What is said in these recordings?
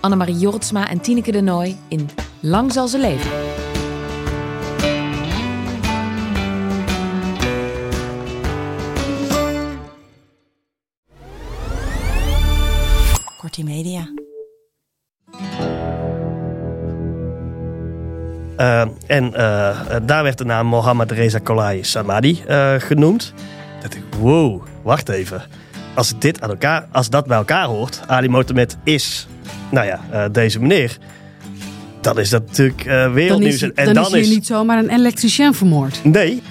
Annemarie Jortsma en Tineke de Nooi in Lang zal ze leven. Kortie Media. Uh, en uh, daar werd de naam Mohammad Reza Kolai Samadi uh, genoemd. Dat ik, wow, wacht even. Als, dit aan elkaar, als dat bij elkaar hoort, Ali Mohamed is, nou ja, deze meneer. Dan is dat natuurlijk wereldnieuws. Dan is, en dan, dan is hier niet zomaar een elektricien vermoord. Nee,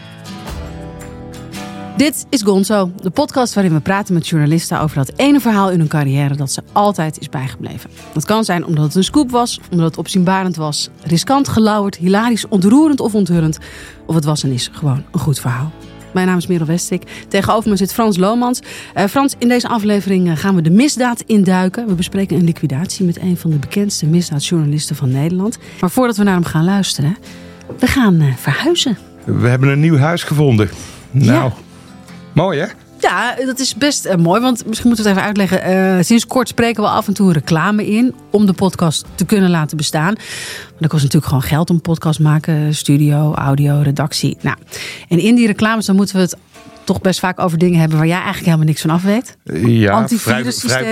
dit is Gonzo, de podcast waarin we praten met journalisten over dat ene verhaal in hun carrière dat ze altijd is bijgebleven. Dat kan zijn omdat het een scoop was, omdat het opzienbarend was, riskant, gelauwerd, hilarisch, ontroerend of onthullend. Of het was en is gewoon een goed verhaal. Mijn naam is Merel Westik. Tegenover me zit Frans Lomans. Uh, Frans, in deze aflevering eh, gaan we de misdaad induiken. We bespreken een liquidatie met een van de bekendste misdaadjournalisten van Nederland. Maar voordat we naar hem gaan luisteren, we gaan uh, verhuizen. We hebben een nieuw huis gevonden. Nou, ja. Mooi hè? Ja, dat is best uh, mooi. Want misschien moeten we het even uitleggen. Uh, sinds kort spreken we af en toe reclame in. Om de podcast te kunnen laten bestaan. Maar dat kost natuurlijk gewoon geld om podcast te maken. Studio, audio, redactie. Nou, en in die reclames dan moeten we het toch best vaak over dingen hebben waar jij eigenlijk helemaal niks van af weet. Ja,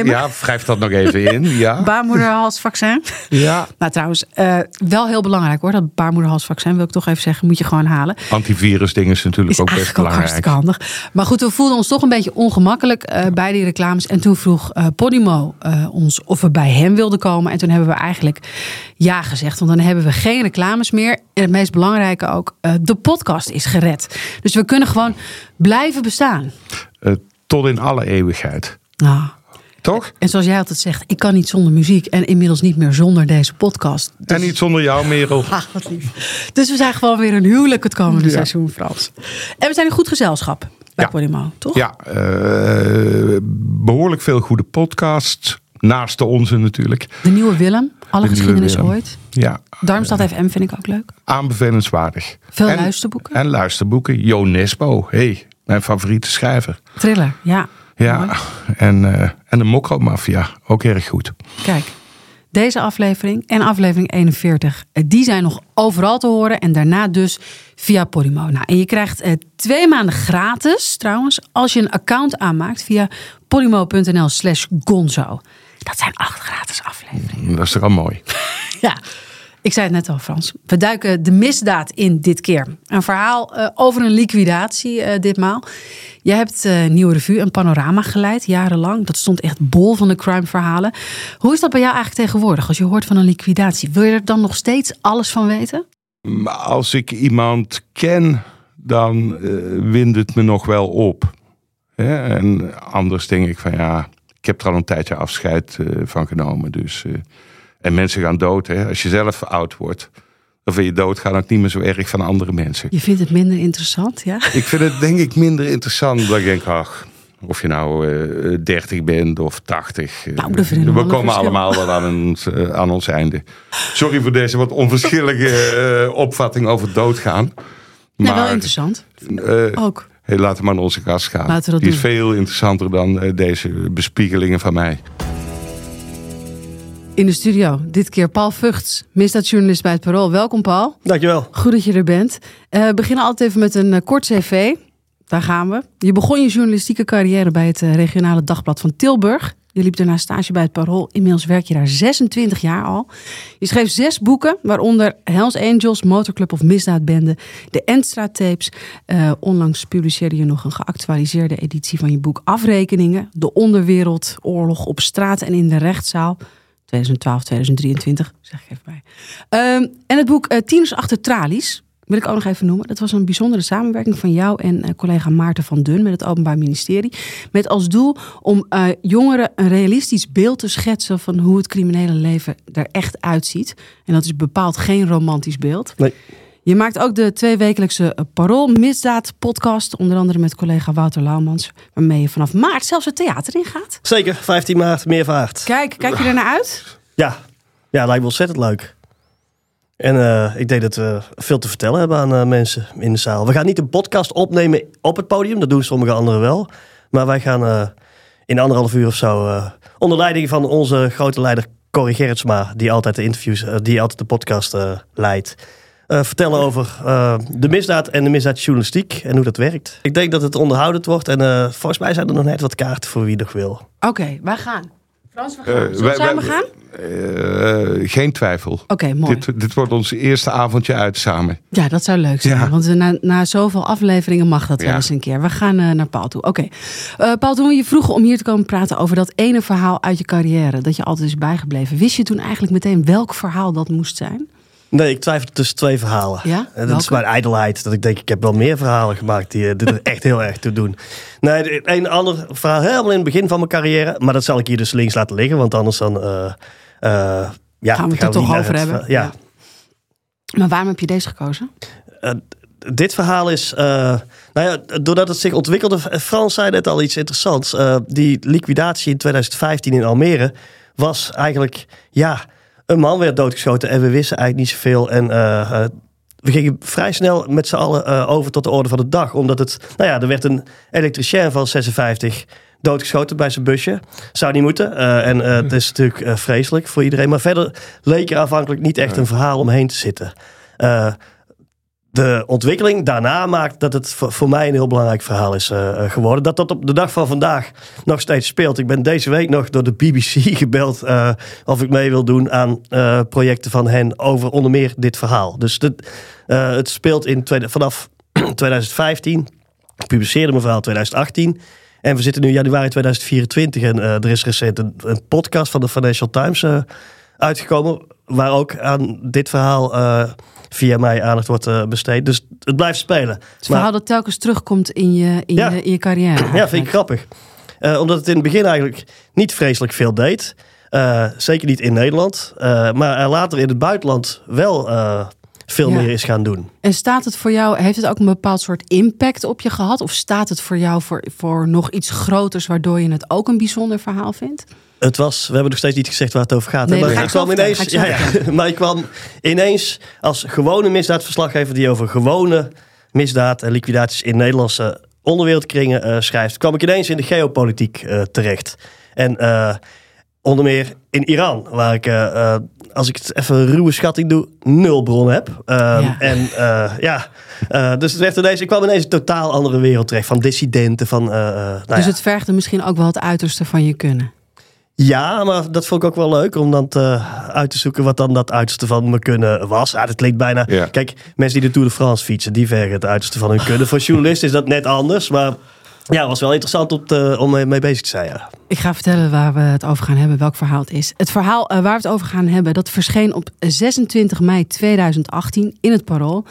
ja, wrijf dat nog even in. Ja. baarmoederhalsvaccin. Ja. Nou trouwens, uh, wel heel belangrijk hoor. Dat baarmoederhalsvaccin wil ik toch even zeggen. Moet je gewoon halen. Antivirus dingen is natuurlijk is ook best belangrijk. Ook hartstikke handig. Maar goed, we voelden ons toch een beetje ongemakkelijk uh, bij die reclames. En toen vroeg uh, Podimo ons of we bij hem wilden komen. En toen hebben we eigenlijk ja gezegd. Want dan hebben we geen reclames meer. En het meest belangrijke ook, de podcast is gered. Dus we kunnen gewoon blijven bestaan. Uh, tot in alle eeuwigheid. Ah. Toch? En zoals jij altijd zegt, ik kan niet zonder muziek en inmiddels niet meer zonder deze podcast. Dus... En niet zonder jou, Merel. Ah, wat lief. Dus we zijn gewoon weer een huwelijk het komende seizoen, Frans. En we zijn in goed gezelschap bij ja. Podimo, toch? Ja, uh, behoorlijk veel goede podcasts. Naast de onze natuurlijk. De nieuwe Willem, alle geschiedenis ooit. Ja. Darmstad FM vind ik ook leuk. Aanbevelenswaardig. Veel luisterboeken. En luisterboeken. Jo Nesbo, hey, mijn favoriete schrijver. Thriller, ja. Ja, en, uh, en de Mokromafia, ook erg goed. Kijk, deze aflevering en aflevering 41, eh, die zijn nog overal te horen. En daarna dus via Podimo. Nou, en je krijgt uh, twee maanden gratis, trouwens, als je een account aanmaakt via podimo.nl slash gonzo. Dat zijn acht gratis afleveringen. Dat is toch al mooi. ja. Ik zei het net al, Frans. We duiken de misdaad in dit keer. Een verhaal uh, over een liquidatie uh, ditmaal. Je hebt uh, Nieuwe Revue een panorama geleid, jarenlang. Dat stond echt bol van de crime-verhalen. Hoe is dat bij jou eigenlijk tegenwoordig? Als je hoort van een liquidatie, wil je er dan nog steeds alles van weten? Als ik iemand ken, dan wint het me nog wel op. En anders denk ik van ja, ik heb er al een tijdje afscheid van genomen. Dus en mensen gaan dood. Hè. Als je zelf oud wordt, dan vind je doodgaan ook niet meer zo erg van andere mensen. Je vindt het minder interessant, ja? Ik vind het denk ik minder interessant dan ik denk, ach, of je nou uh, eh, 30 bent of 80. Nou, we, komen allemaal wel aan ons, uh, aan ons einde. Sorry voor deze wat onverschillige uh, opvatting over doodgaan. Maar, nee, wel interessant. ook. Hey, laten we maar naar onze gast gaan. Laten we dat Die doen. is veel interessanter dan deze bespiegelingen van mij. In de studio, dit keer Paul Vugts, misdaadjournalist bij het Parool. Welkom Paul. Dankjewel. Goed dat je er bent. Uh, we beginnen altijd even met een uh, kort cv. Daar gaan we. Je begon je journalistieke carrière bij het uh, regionale dagblad van Tilburg. Je liep daarna stage bij het Parool. Inmiddels werk je daar 26 jaar al. Je schreef zes boeken, waaronder Hells Angels, Motorclub of Misdaadbende, de Enstra tapes. onlangs publiceerde je nog een geactualiseerde editie van je boek Afrekeningen, de onderwereld, oorlog op straat en in de rechtszaal. 2012, 2023, zeg ik even bij. Um, en het boek uh, Tieners achter tralies. Wil ik ook nog even noemen. Dat was een bijzondere samenwerking van jou en uh, collega Maarten van Dun met het Openbaar Ministerie. Met als doel om uh, jongeren een realistisch beeld te schetsen van hoe het criminele leven er echt uitziet. En dat is bepaald geen romantisch beeld. Nee. Je maakt ook de tweewekelijkse eh, Parool Misdaad podcast. Onder andere met collega Wouter Laumans. Waarmee je vanaf maart zelfs het theater in gaat. Zeker, 15 maart, meervaart. Kijk, kijk je er naar uit? Ja, ja lijkt me ontzettend leuk. En uh, ik denk dat we veel te vertellen hebben aan uh, mensen in de zaal. We gaan niet een podcast opnemen op het podium. Dat doen sommige anderen wel. Maar wij gaan uh, in anderhalf uur of zo... onder leiding van onze grote leider Corrie Gerritsma... die altijd de interviews, die altijd de podcast leidt... vertellen over de misdaad en de misdaadjournalistiek en hoe dat werkt. Ik denk dat het onderhoudend wordt. En volgens mij zijn er nog net wat kaarten voor wie nog wil. Oké, okay, wij gaan. Frans, we gaan. Uh, wij, samen gaan? Uh, geen twijfel. Oké, okay, mooi. Dit, dit, wordt ons eerste avondje uit samen. Ja, dat zou leuk zijn. Ja. Want na, na zoveel afleveringen mag dat ja. wel eens een keer. We gaan uh, naar Paul toe. Oké. Okay. Paul, toen we je vroegen om hier te komen praten over dat ene verhaal uit je carrière. Dat je altijd is bijgebleven. Wist je toen eigenlijk meteen welk verhaal dat moest zijn? Nee, ik twijfel tussen twee verhalen. Ja? En dat is mijn ijdelheid. Dat ik denk, ik heb wel meer verhalen gemaakt die uh, dit er echt heel erg toe doen. Nee, een ander verhaal helemaal in het begin van mijn carrière. Maar dat zal ik hier dus links laten liggen. Want anders dan... Uh, uh, ja, gaan we het er toch over hebben. Ja. ja. Maar waarom heb je deze gekozen? dit verhaal is, nou ja, doordat het zich ontwikkelde, Frans zei net al iets interessants. die liquidatie in 2015 in Almere was eigenlijk, ja, een man werd doodgeschoten en we wisten eigenlijk niet zoveel. En uh, we gingen vrij snel met z'n allen uh, over tot de orde van de dag. Omdat het, nou ja, er werd een elektricien van 56 doodgeschoten bij zijn busje. Zou niet moeten. Uh, en het is natuurlijk vreselijk voor iedereen. Maar verder leek er aanvankelijk niet echt een verhaal omheen te zitten de ontwikkeling daarna maakt dat het voor mij een heel belangrijk verhaal is uh, geworden. Dat dat op de dag van vandaag nog steeds speelt. Ik ben deze week nog door de BBC gebeld uh, of ik mee wil doen aan projecten van hen over onder meer dit verhaal. Dus het speelt in vanaf 2015. Ik publiceerde mijn verhaal 2018. En we zitten nu januari 2024 en er is recent een, een, podcast van de Financial Times uitgekomen. Waar ook aan dit verhaal via mij aandacht wordt uh, besteed. Dus het blijft spelen. Het verhaal dat telkens terugkomt in je, in je, in je carrière. Ja, vind ik grappig. Uh, omdat het in het begin eigenlijk niet vreselijk veel deed. Uh, zeker niet in Nederland. maar er later in het buitenland wel veel ja. meer is gaan doen. En staat het voor jou, heeft het ook een bepaald soort impact op je gehad? Of staat het voor jou voor, voor nog iets groters, waardoor je het ook een bijzonder verhaal vindt? Het was, we hebben nog steeds niet gezegd waar het over gaat. Nee, maar ik kwam ineens, ja, ja, maar ik kwam ineens als gewone misdaadverslaggever die over gewone misdaad en liquidaties in Nederlandse onderwereldkringen uh, schrijft, kwam ik ineens in de geopolitiek uh, terecht. En uh, onder meer in Iran, waar ik, als ik het even een ruwe schatting doe, nul bron heb. Ja. En ja, dus het werd ineens, ik kwam ineens een totaal andere wereld terecht van dissidenten. Van, nou dus ja. het vergde misschien ook wel het uiterste van je kunnen. Ja, maar dat vond ik ook wel leuk om dan te, uit te zoeken wat dan dat uiterste van me kunnen was. Ja, dat klinkt bijna. Ja. Kijk, mensen die de Tour de France fietsen, die vergen het uiterste van hun kunnen. Voor journalisten is dat net anders, maar ja, het was wel interessant om, te, om mee bezig te zijn. Ja. Ik ga vertellen waar we het over gaan hebben, welk verhaal het is. Het verhaal uh, waar we het over gaan hebben, dat verscheen op 26 mei 2018 in het Parool.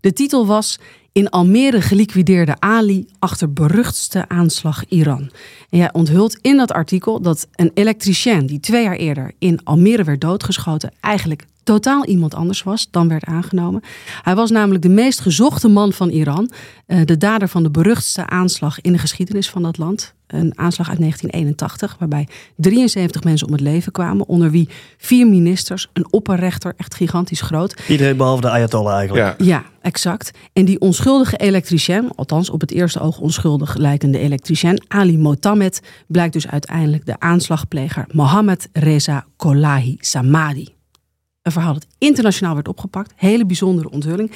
De titel was in Almere geliquideerde Ali achter beruchtste aanslag Iran. En jij onthult in dat artikel dat een elektricien die twee jaar eerder in Almere werd doodgeschoten, eigenlijk totaal iemand anders was dan werd aangenomen. Hij was namelijk de meest gezochte man van Iran, eh, de dader van de beruchtste aanslag in de geschiedenis van dat land. Een aanslag uit 1981, waarbij 73 mensen om het leven kwamen, onder wie vier ministers, een opperrechter, echt gigantisch groot. Iedereen behalve de Ayatollah eigenlijk. Ja, ja exact. En die onschuldige elektricien, althans op het eerste oog onschuldig lijkende elektricien, Ali Motammed, blijkt dus uiteindelijk de aanslagpleger Mohammed Reza Kolahi Samadi. Een verhaal dat internationaal werd opgepakt. Hele bijzondere onthulling.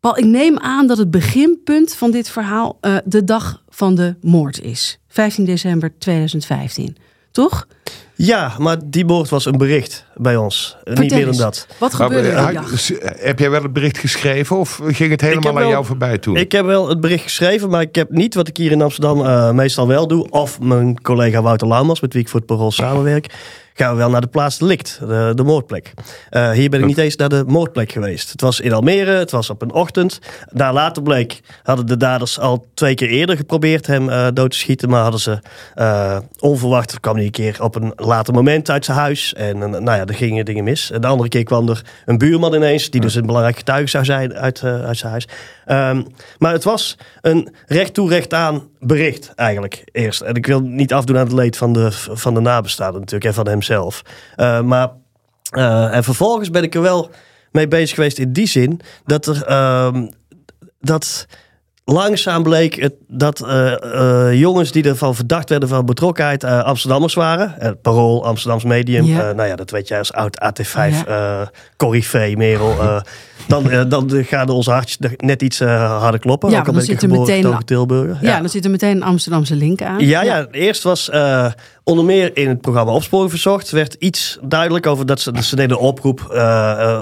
Paul, ik neem aan dat het beginpunt van dit verhaal uh, de dag van de moord is. 15 december 2015. Toch? Ja, maar die moord was een bericht bij ons. Eh, Niet meer dan dat. Wat gebeurde er eh, die had- dag? s- heb jij wel het bericht geschreven of ging het helemaal aan wel- jou voorbij toen? Ik heb wel het bericht geschreven, maar ik heb niet wat ik hier in Amsterdam eh, meestal wel doe. Of mijn collega Wouter Laumans, met wie ik voor het Parool samenwerk. Gaan we wel naar de plaats delict, de, de moordplek. Eh, hier ben ik niet eens naar de moordplek geweest. Het was in Almere, het was op een ochtend. Daar later bleek, hadden de daders al twee keer eerder geprobeerd hem eh, dood te schieten. Maar hadden ze eh, onverwacht, kwam hij een keer op een later moment uit zijn huis. En nou ja, er gingen dingen mis. En de andere keer kwam er een buurman ineens, die dus een belangrijk getuige zou zijn uit, uit zijn huis. Ehm, maar het was een recht toe, recht aan bericht eigenlijk eerst. En ik wil niet afdoen aan het leed van de, van de nabestaanden natuurlijk en van hemzelf. Eh, maar eh, en vervolgens ben ik er wel mee bezig geweest in die zin dat er ehm, dat langzaam bleek het, dat eh, eh, jongens die ervan verdacht werden van betrokkenheid eh, Amsterdammers waren. Parool, Amsterdams Medium. Ja. Nou ja, dat weet jij als oud AT5 Ja. Corrivee, Merel. dan, dan gaan onze hartjes net iets harder kloppen. Ja, ook al dan zit er meteen- Tilburger. Ja, dan zit er meteen een Amsterdamse link aan. Ja, ja, eerst was onder meer in het programma Opsporing Verzocht... werd iets duidelijk over dat ze, dat ze deden oproep...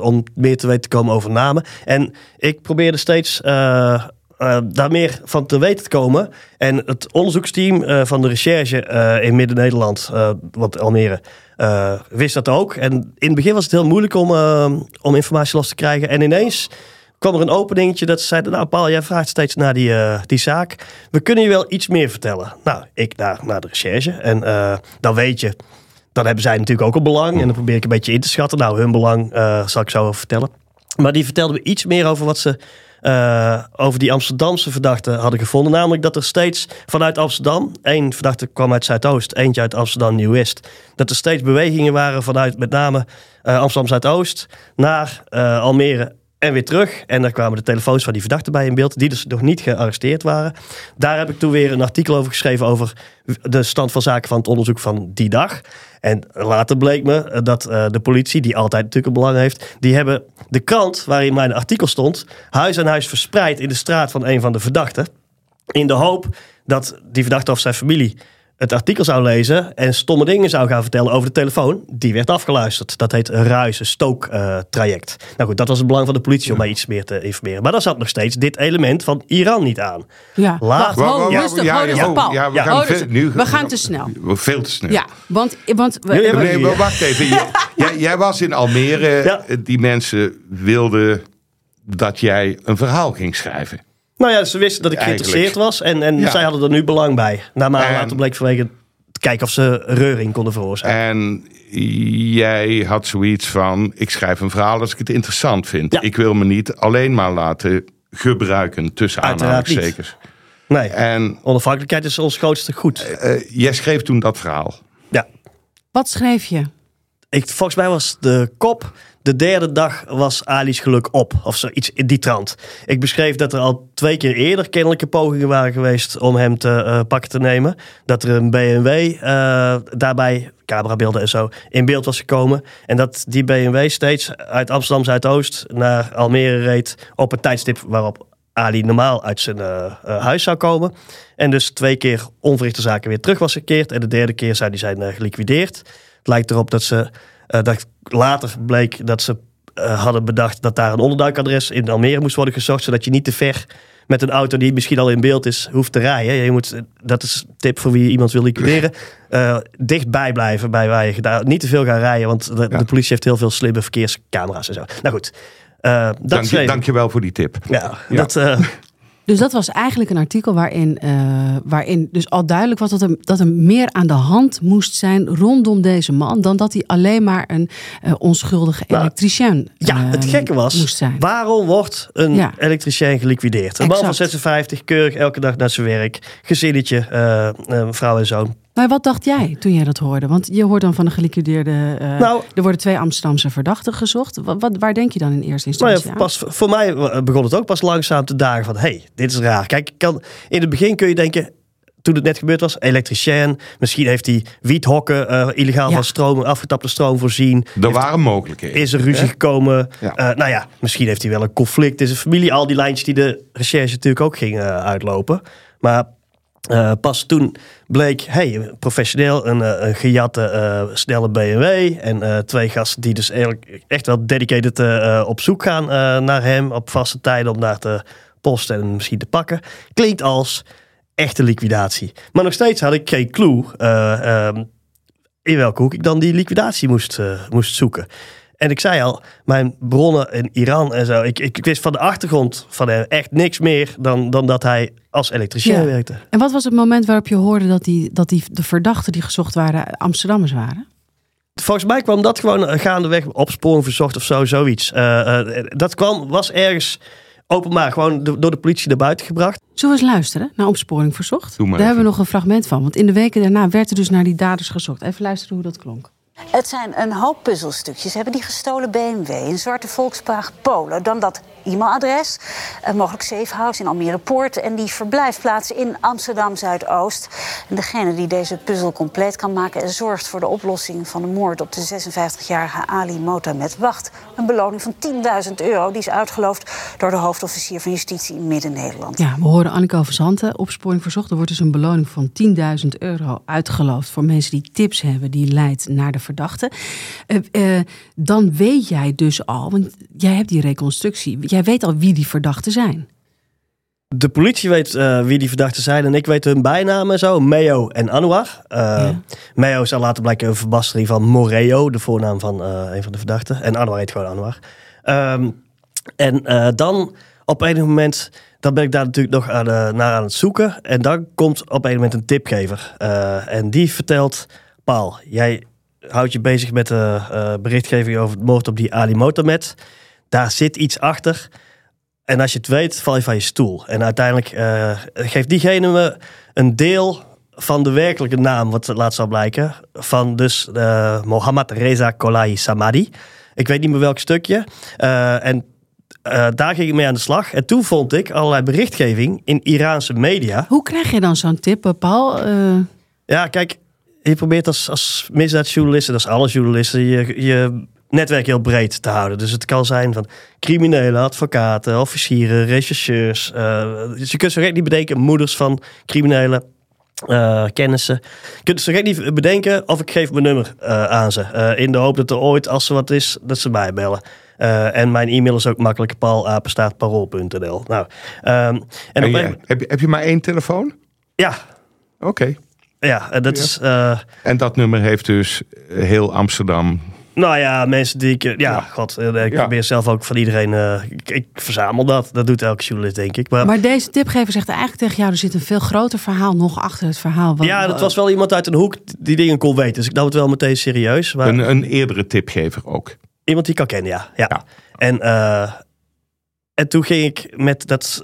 om meer te weten te komen over namen. En ik probeerde steeds eh, daar meer van te weten te komen. En het onderzoeksteam eh, van de recherche eh, in Midden-Nederland... want Almere... wist dat ook. En in het begin was het heel moeilijk om, om informatie los te krijgen. En ineens kwam er een openingetje dat ze zeiden... nou Paul, jij vraagt steeds naar die, die zaak. We kunnen je wel iets meer vertellen. Nou, ik naar, naar de recherche. En dan weet je... Dan hebben zij natuurlijk ook een belang. En dan probeer ik een beetje in te schatten. Nou, hun belang zal ik zo vertellen. Maar die vertelden me iets meer over wat ze... eh, over die Amsterdamse verdachten hadden gevonden. Namelijk dat er steeds vanuit Amsterdam... één verdachte kwam uit Zuidoost, eentje uit Amsterdam Nieuw-West... dat er steeds bewegingen waren vanuit met name eh, Amsterdam Zuidoost... naar eh, Almere en weer terug. En daar kwamen de telefoons van die verdachten bij in beeld, die dus nog niet gearresteerd waren. Daar heb ik toen weer een artikel over geschreven over de stand van zaken van het onderzoek van die dag. En later bleek me eh, dat eh, de politie, die altijd natuurlijk een belang heeft, die hebben de krant waarin mijn artikel stond, huis aan huis verspreid in de straat van een van de verdachten. In de hoop dat die verdachte of zijn familie het artikel zou lezen en stomme dingen zou gaan vertellen over de telefoon. Die werd afgeluisterd. Dat heet een ruisen-stook-traject. nou goed, dat was het belang van de politie om mij iets meer te informeren. Maar daar zat nog steeds dit element van Iran niet aan. Ja. Laat- Wacht, rustig, ja, ja, we Ja. gaan Oh, veel- dus- nu- we gaan te snel. Veel te snel. Ja, want, want we, Nee, maar wacht even. Jij- jij, jij was in Almere. Ja. Die mensen wilden dat jij een verhaal ging schrijven. Nou ja, ze wisten dat ik geïnteresseerd was. En, en Ja. zij hadden er nu belang bij. Na maar En- later bleek vanwege te kijken of ze reuring konden veroorzaken. En jij had zoiets van: ik schrijf een verhaal als ik het interessant vind. Ja. Ik wil me niet alleen maar laten gebruiken tussen aanhalingstekens. nee, En onafhankelijkheid is ons grootste goed. eh, jij schreef toen dat verhaal. Ja. wat schreef je? Ik, volgens mij was de kop. De derde dag was Ali's geluk op. Of zoiets in die trant. Ik beschreef dat er al twee keer eerder kennelijke pogingen waren geweest om hem te eh, pakken te nemen. Dat er een BMW eh, daarbij, camerabeelden en zo, in beeld was gekomen. En dat die BMW steeds uit Amsterdam Zuidoost naar Almere reed op het tijdstip waarop Ali normaal uit zijn eh, huis zou komen. En dus twee keer onverrichte zaken weer terug was gekeerd. En de derde keer zou die zijn geliquideerd. Het lijkt erop dat ze, dat later bleek dat ze eh, hadden bedacht dat daar een onderduikadres in Almere moest worden gezocht. Zodat je niet te ver met een auto die misschien al in beeld is, hoeft te rijden. Je moet, dat is een tip voor wie iemand wil liquideren. Eh, dichtbij blijven bij waar je gedaan. Niet te veel gaan rijden, want de, Ja. de politie heeft heel veel slimme verkeerscamera's en zo. Nou goed, eh, dat Dank je, schreef ik. dank je wel voor die tip. Ja, Ja. dat... eh, Dus dat was eigenlijk een artikel waarin, eh, waarin dus al duidelijk was dat er, dat er meer aan de hand moest zijn rondom deze man. Dan dat hij alleen maar een eh, onschuldige Nou, elektricien Ja, eh, het gekke was, moest zijn. waarom wordt een Ja. elektricien geliquideerd? Een man van Exact. 56, keurig elke dag naar zijn werk, gezinnetje, eh, eh, vrouw en zoon. Maar wat dacht jij toen jij dat hoorde? Want je hoort dan van een geliquideerde. eh, Nou- er worden twee Amsterdamse verdachten gezocht. Wat, wat- waar denk je dan in eerste Nou instantie aan? pas, voor mij begon het ook pas langzaam te dagen van, hey, dit is raar. Kijk, kan, in het begin kun je denken, toen het net gebeurd was, elektricien, misschien heeft hij wiethokken eh, illegaal Ja. van stroom, afgetapte stroom voorzien. Er waren mogelijkheden. Is er ruzie hè? gekomen? Ja. Eh, nou ja, misschien heeft hij wel een conflict in zijn familie. Al die lijntjes die de recherche natuurlijk ook ging eh, uitlopen. Maar Uh, pas toen bleek, hey, professioneel, een, uh, een gejatte uh, snelle BMW. En twee gasten die dus eigenlijk echt wel dedicated op zoek gaan naar hem op vaste tijden om daar te posten en misschien te pakken. Klinkt als echte liquidatie. Maar nog steeds had ik geen clue ehm, in welke hoek ik dan die liquidatie moest, moest zoeken. En ik zei al, mijn bronnen in Iran en zo. Ik, ik, wist van de achtergrond van hem echt niks meer dan, dan dat hij als elektricien werkte. En wat was het moment waarop je hoorde dat, die, dat die, de verdachten die gezocht waren Amsterdammers waren? Volgens mij kwam dat gewoon gaandeweg opsporing verzocht of zo, zoiets. Uh, uh, dat kwam, was ergens openbaar, gewoon door de politie naar buiten gebracht. Zullen we eens luisteren naar opsporing verzocht? Daar hebben we nog een fragment van. Want in de weken daarna werd er dus naar die daders gezocht. Even luisteren hoe dat klonk. Het zijn een hoop puzzelstukjes. Ze hebben die gestolen BMW, een zwarte Volkswagen Polo, dan dat e-mailadres, uh, mogelijk safehouse in Almere Poort en die verblijfplaats in Amsterdam Zuidoost. En degene die deze puzzel compleet kan maken en zorgt voor de oplossing van de moord op de 56-jarige Ali Motamed wacht een beloning van 10.000 euro. Die is uitgeloofd door de hoofdofficier van Justitie in Midden-Nederland. Ja, we horen Annika Verzanten, opsporing verzocht. Er wordt dus een beloning van 10.000 euro uitgeloofd voor mensen die tips hebben die leidt naar de verdachte. Uh, uh, dan weet jij dus al, want jij hebt die reconstructie jij weet al wie die verdachten zijn. De politie weet uh, wie die verdachten zijn en ik weet hun bijnamen zo. Meo en Anwar. Uh, ja. Meo zal later blijken een verbastering van Moreo, de voornaam van uh, een van de verdachten. En Anwar heet gewoon Anwar. Um, en dan op een moment, dan ben ik daar natuurlijk nog aan, naar aan het zoeken. En dan komt op een moment een tipgever. en die vertelt, Paul, jij houdt je bezig met de berichtgeving over het moord op die Ali Motamed daar zit iets achter. En als je het weet, val je van je stoel. En uiteindelijk uh, geeft diegene me een deel van de werkelijke naam, wat laat zal blijken, van dus uh, Mohammad Reza Kolai Samadi. Ik weet niet meer welk stukje. Uh, en daar ging ik mee aan de slag. En toen vond ik allerlei berichtgeving in Iraanse media. Hoe krijg je dan zo'n tip, Paul? Ja, kijk, je probeert als, als misdaadjournalist, dat is alle journalisten, je, je netwerk heel breed te houden. Dus het kan zijn van criminelen, advocaten, officieren, rechercheurs. Uh, dus je kunt zo niet bedenken, moeders van criminelen. Uh, kennissen. Je kunt zo niet bedenken of ik geef mijn nummer uh, aan ze. In de hoop dat er ooit, als er wat is, dat ze mij bellen. en mijn e-mail is ook makkelijk, paulapenstaatparool.nl. Nou, um, en, en heb, je, heb je maar één telefoon? Ja. Oké. Okay. Ja, dat is... en dat nummer heeft dus heel Amsterdam nou ja, mensen die ik... Ja, ja. god, eh, ik ja. probeer zelf ook van iedereen... Uh, ik, ik, verzamel dat. Dat doet elke journalist, denk ik. Maar, maar, deze tipgever zegt eigenlijk tegen jou... er zit een veel groter verhaal nog achter het verhaal. Wat, ja, dat was wel iemand uit een hoek die dingen kon weten. Dus ik nam het wel meteen serieus. Maar... Een, een eerdere tipgever ook. Iemand die ik kan kennen, ja. ja. En, uh, en toen ging ik met dat,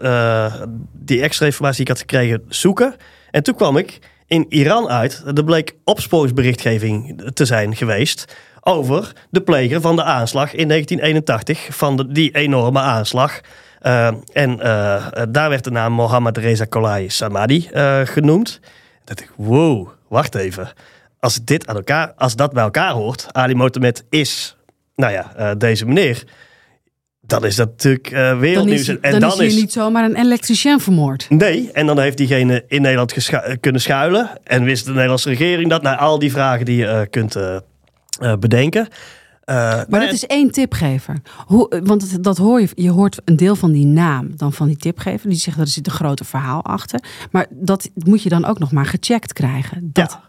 die extra informatie die ik had gekregen zoeken. En toen kwam ik in Iran uit. Er bleek opsporingsberichtgeving te zijn geweest over de pleger van de aanslag in 1981, van die enorme aanslag. Uh, en uh, daar werd de naam Mohammad Reza Kolai Samadi uh, genoemd. Dat ik, wow, wacht even. Als, dit aan elkaar, als dat bij elkaar hoort, Ali Mohamed is, nou ja, deze meneer dan is dat natuurlijk uh, wereldnieuws. Dan is, en dan, dan is hier niet zomaar een elektricien vermoord. Nee, en dan heeft diegene in Nederland kunnen schuilen. En wist de Nederlandse regering dat. naar al die vragen die je kunt uh, bedenken. Maar dat is één tipgever. Hoe, want dat hoor je, je hoort een deel van die naam dan van die tipgever. Die zegt dat er zit een groter verhaal achter. Maar dat moet je dan ook nog maar gecheckt krijgen. Dat... Ja.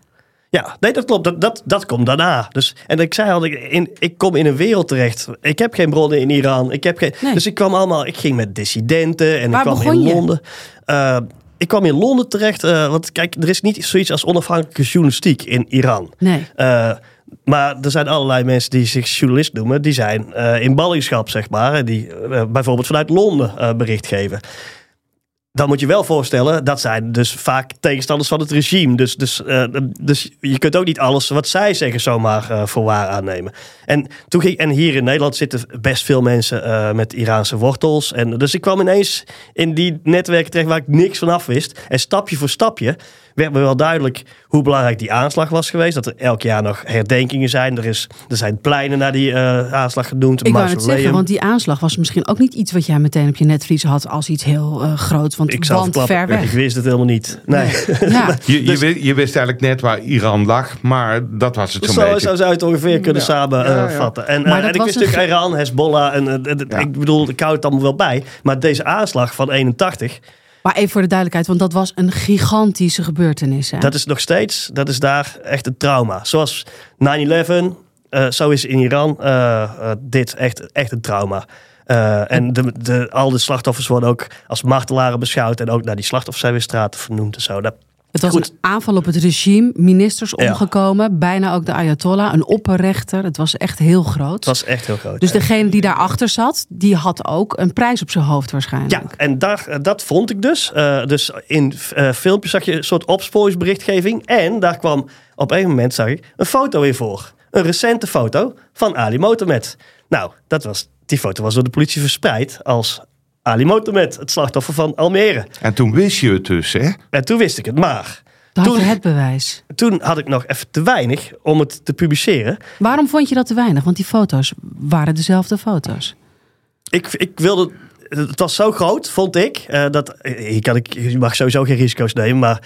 Ja, nee, dat klopt. Dat, dat, dat komt daarna. Dus, en ik zei al, ik, in, ik kom in een wereld terecht. Ik heb geen bronnen in Iran. Ik heb geen, nee. Dus ik kwam allemaal, ik ging met dissidenten en Waar ik kwam in je? Londen. Uh, ik kwam in Londen terecht. Uh, want kijk, er is niet zoiets als onafhankelijke journalistiek in Iran. Nee. Uh, maar er zijn allerlei mensen die zich journalist noemen. Die zijn in ballingschap, zeg maar. Die bijvoorbeeld vanuit Londen bericht geven. Dan moet je wel voorstellen, dat zijn dus vaak tegenstanders van het regime. Dus, dus, dus je kunt ook niet alles wat zij zeggen zomaar voor waar aannemen. En, toen ging, en hier in Nederland zitten best veel mensen met Iraanse wortels. En, dus ik kwam ineens in die netwerken terecht waar ik niks van af wist. En stapje voor stapje werd me wel duidelijk hoe belangrijk die aanslag was geweest. Dat er elk jaar nog herdenkingen zijn. Er, is, er zijn pleinen naar die eh, aanslag genoemd. Ik wou het zeggen, want die aanslag was misschien ook niet iets wat jij meteen op je netvlies had als iets heel uh, groots. Want, ik verklappen, ver weg. Ik wist het helemaal niet. Nee. Ja. Je, je, Dus- wist, je wist eigenlijk net waar Iran lag, maar dat was het zo'n Zo, beetje. zo zou je het ongeveer kunnen Ja. samenvatten. Ja, ja. En, Maar eh, en ik wist een natuurlijk Iran, Hezbollah. En, Ja. Ik bedoel, ik hou het allemaal wel bij. Maar deze aanslag van 81, Maar even voor de duidelijkheid, want dat was een gigantische gebeurtenis. Hè? dat is nog steeds, dat is daar echt een trauma. Zoals 9-11, eh, zo is in Iran eh, eh, dit echt, echt een trauma. En de, de, al de slachtoffers worden ook als martelaren beschouwd. En ook naar die slachtoffers zijn weer straten vernoemd en zo. Het was Goed. een aanval op het regime, ministers Ja. omgekomen, bijna ook de Ayatollah, een opperrechter. Het was echt heel groot. het was echt heel groot. Dus degene die daarachter zat, die had ook een prijs op zijn hoofd waarschijnlijk. Ja, en daar, eh, dat vond ik dus. Eh, dus in eh, filmpjes zag je een soort opsporingsberichtgeving. En daar kwam op een moment zag ik een foto in voor. Een recente foto van Ali Mohamed. Nou, dat was, die foto was door de politie verspreid als Ali Mohamed, het slachtoffer van Almere. En toen wist je het dus, hè? En toen wist ik het. Maar Dan had je toen- het bewijs. toen had ik nog even te weinig om het te publiceren. Waarom vond je dat te weinig? Want die foto's waren dezelfde foto's. Ik, ik wilde. Het was zo groot, vond ik. eh, dat, hier kan ik, je mag sowieso geen risico's nemen, maar.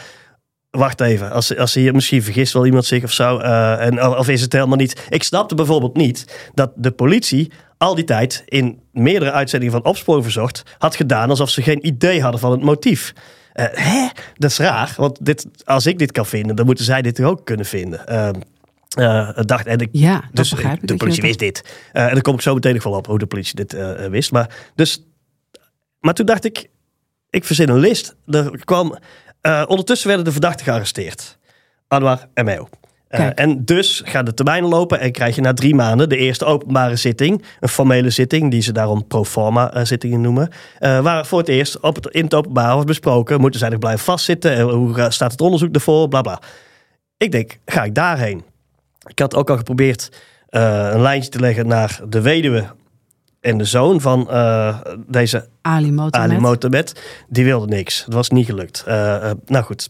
Wacht even, als, als hier misschien vergist wel iemand zich of zo. eh, en, of is het helemaal niet. Ik snapte bijvoorbeeld niet dat de politie al die tijd in meerdere uitzendingen van Opsporing Verzocht had gedaan alsof ze geen idee hadden van het motief. Eh, hè? Dat is raar, want dit, als ik dit kan vinden, dan moeten zij dit toch ook kunnen vinden. Ehm, eh, dacht, en ik, Ja, dat dus begrijp ik. de politie wist dit. En dan kom ik zo meteen nog wel op hoe de politie dit wist. Maar, dus, maar toen dacht ik, ik verzin een list. Er kwam, eh, ondertussen werden de verdachten gearresteerd. Anwar en Meo. Eh, en dus gaan de termijnen lopen en krijg je na drie maanden de eerste openbare zitting. Een formele zitting, die ze daarom pro forma eh, zittingen noemen. waar voor het eerst op het, in het openbaar wordt besproken. Moeten zij nog blijven vastzitten? En hoe staat het onderzoek ervoor? Bla bla. Ik denk, ga ik daarheen? Ik had ook al geprobeerd een lijntje te leggen naar de weduwe en de zoon van eh, deze Ali Mohamed. Die wilde niks. Het was niet gelukt. Eh, eh, nou goed,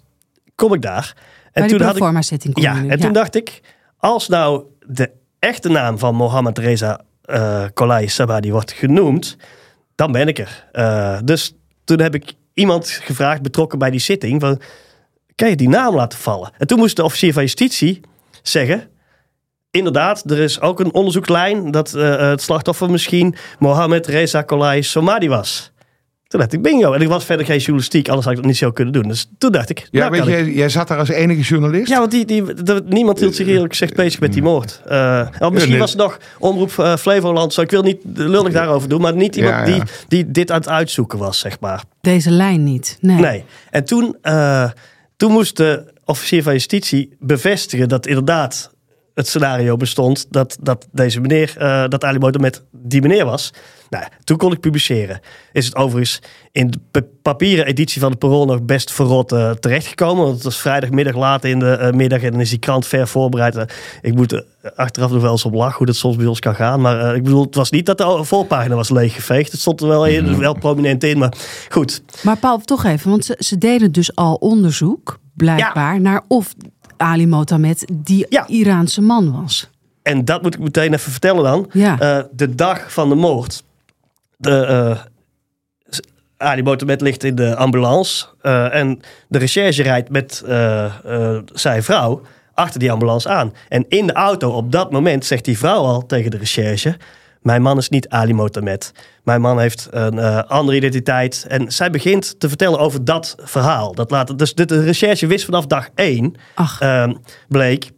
kom ik daar. En Bij toen had ik zitting kom ja, nu. en toen dacht ik, als nou de echte naam van Mohammed Reza eh Kolai Sabadi wordt genoemd, dan ben ik er. Dus toen heb ik iemand gevraagd, betrokken bij die zitting, van, kan je die naam laten vallen? En toen moest de officier van justitie zeggen, inderdaad, er is ook een onderzoekslijn dat eh, het slachtoffer misschien Mohammed Reza Kolai Somadi was. Toen dacht ik bingo. En ik was verder geen journalistiek, anders had ik dat niet zo kunnen doen. Dus toen dacht ik, Ja, nou weet ik- je, jij zat daar als enige journalist. ja, want die, die, de- niemand hield zich eerlijk gezegd bezig met die moord. Eh, oh, misschien nee. was het nog Omroep eh, Flevoland. Zo, ik wil niet lullig daarover doen, maar niet iemand Ja, ja. Die, die dit aan het uitzoeken was, zeg maar. Deze lijn niet. Nee. Nee. En toen, eh, toen moest de officier van justitie bevestigen dat inderdaad het scenario bestond dat, dat deze meneer, eh, dat Ali Mohamed die meneer was. Nou, toen kon ik publiceren. Is het overigens in de pa- papieren editie van de Parool nog best verrot eh, terechtgekomen. Want het was vrijdagmiddag laat in de eh, middag en dan is die krant ver voorbereid. Ik moet er achteraf nog wel eens op lachen hoe dat soms bij ons kan gaan. Maar eh, ik bedoel, het was niet dat de voorpagina was leeggeveegd. Het stond er wel, in, wel prominent in, maar goed. Maar Paul, toch even, want ze, ze deden dus al onderzoek, blijkbaar, naar of Ali Mohamed die Ja. Iraanse man was. En dat moet ik meteen even vertellen dan. Ja. Eh, de dag van de moord. De, eh Ali Mohamed ligt in de ambulance. eh, en de recherche rijdt met zijn vrouw achter die ambulance aan. En in de auto op dat moment zegt die vrouw al tegen de recherche... Mijn man is niet Ali Mohamed. Mijn man heeft een eh, andere identiteit. En zij begint te vertellen over dat verhaal. Dat dus de, de recherche wist vanaf dag één ehm, bleek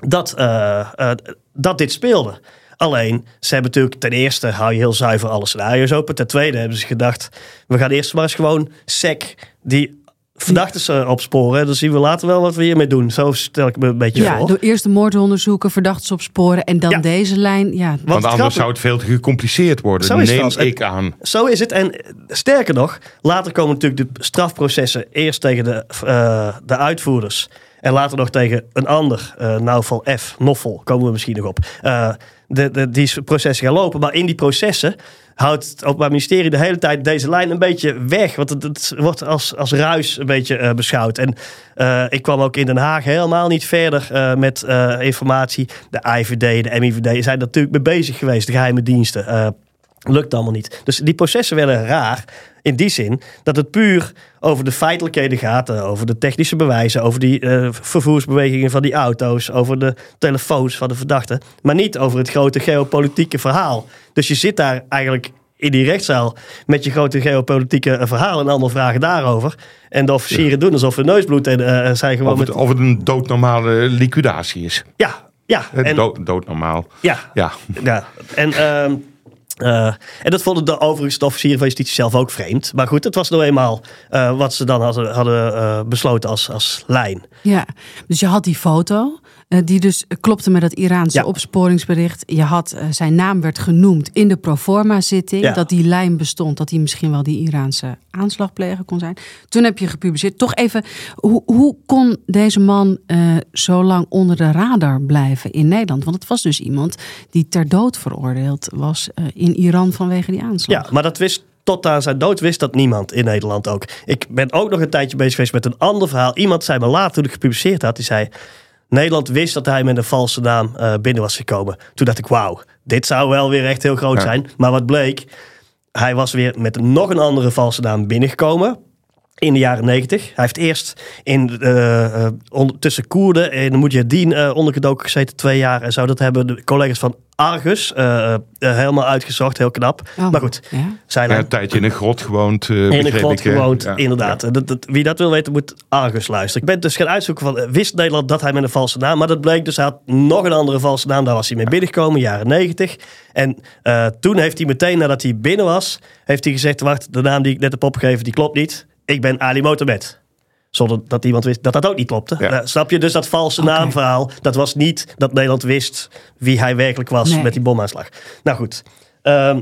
dat, eh, eh, dat dit speelde. Alleen, ze hebben natuurlijk ten eerste hou je heel zuiver alle scenario's open. Ten tweede hebben ze gedacht, we gaan eerst maar eens gewoon sec die verdachten eh, opsporen. Dan zien we later wel wat we hiermee doen. Zo stel ik me een beetje ja, voor. door eerst de moord te onderzoeken, verdachten opsporen en dan Ja. deze lijn. Ja, Want Want anders grappig- zou het veel te gecompliceerd worden. Zo het Neem ik aan. Zo is het. En eh, sterker nog, later komen natuurlijk de strafprocessen eerst tegen de, eh, de uitvoerders En later nog tegen een ander, uh, Nauval F, Noffel, komen we misschien nog op. Uh, de, de, die processen gaan lopen. Maar in die processen houdt het Openbaar Ministerie de hele tijd deze lijn een beetje weg. Want het, wordt als, als ruis een beetje uh, beschouwd. En ik kwam ook in Den Haag helemaal niet verder met informatie. De IVD, de MIVD zijn natuurlijk mee bezig geweest, de geheime diensten. lukt allemaal niet. Dus die processen werden raar. In die zin dat het puur over de feitelijkheden gaat, over de technische bewijzen, over die uh, vervoersbewegingen van die auto's, over de telefoons van de verdachten, maar niet over het grote geopolitieke verhaal. Dus je zit daar eigenlijk in die rechtszaal met je grote geopolitieke verhaal en allemaal vragen daarover. En de officieren doen alsof er neusbloed en uh, zijn gewoon. Of het, met... of het een doodnormale liquidatie is. Ja, ja. En, dood, doodnormaal. Ja. ja. ja. En. Uh, uh, en dat vonden de overigens officieren van justitie zelf ook vreemd. Maar goed, het was nou eenmaal uh, wat ze dan hadden, hadden uh, besloten als, als lijn. Ja, dus je had die foto. Uh, die dus klopte met dat Iraanse Ja. opsporingsbericht. Je had uh, zijn naam werd genoemd in de proforma-zitting. Ja. Dat die lijn bestond, dat hij misschien wel die Iraanse aanslagpleger kon zijn. Toen heb je gepubliceerd. Toch even, hoe, hoe kon deze man uh, zo lang onder de radar blijven in Nederland? Want het was dus iemand die ter dood veroordeeld was uh, in Iran vanwege die aanslag. Ja, maar dat wist tot aan zijn dood wist dat niemand in Nederland ook. Ik ben ook nog een tijdje bezig geweest met een ander verhaal. Iemand zei me later toen ik gepubliceerd had, die zei... Nederland wist dat hij met een valse naam uh, binnen was gekomen. Toen dacht ik, wauw, dit zou wel weer echt heel groot Ja. zijn. Maar wat bleek, hij was weer met nog een andere valse naam binnengekomen. In de jaren negentig. Hij heeft eerst in, uh, uh, on, tussen Koerden de Mujahideen uh, ondergedoken gezeten, twee jaar en zo. Dat hebben de collega's van Argus uh, helemaal uitgezocht, heel knap. Oh, maar goed, ja. zijn Ja, een tijdje in een grot gewoond. uh, in een grot ik, gewoond, ja. inderdaad. Ja. Dat, dat, wie dat wil weten, moet Argus luisteren. Ik ben dus gaan uitzoeken van, uh, wist Nederland dat hij met een valse naam... maar dat bleek dus, hij had nog een andere valse naam. Daar was hij mee binnengekomen, jaren negentig. En uh, toen heeft hij meteen, nadat hij binnen was... heeft hij gezegd, wacht, de naam die ik net heb opgegeven, die klopt niet. Ik ben Ali Motormet. Zonder dat iemand wist dat dat ook niet klopte. Ja. Uh, snap je? Dus dat valse naamverhaal, dat was niet dat Nederland wist wie hij werkelijk was Nee. met die bomaanslag. Nou goed. Ehm,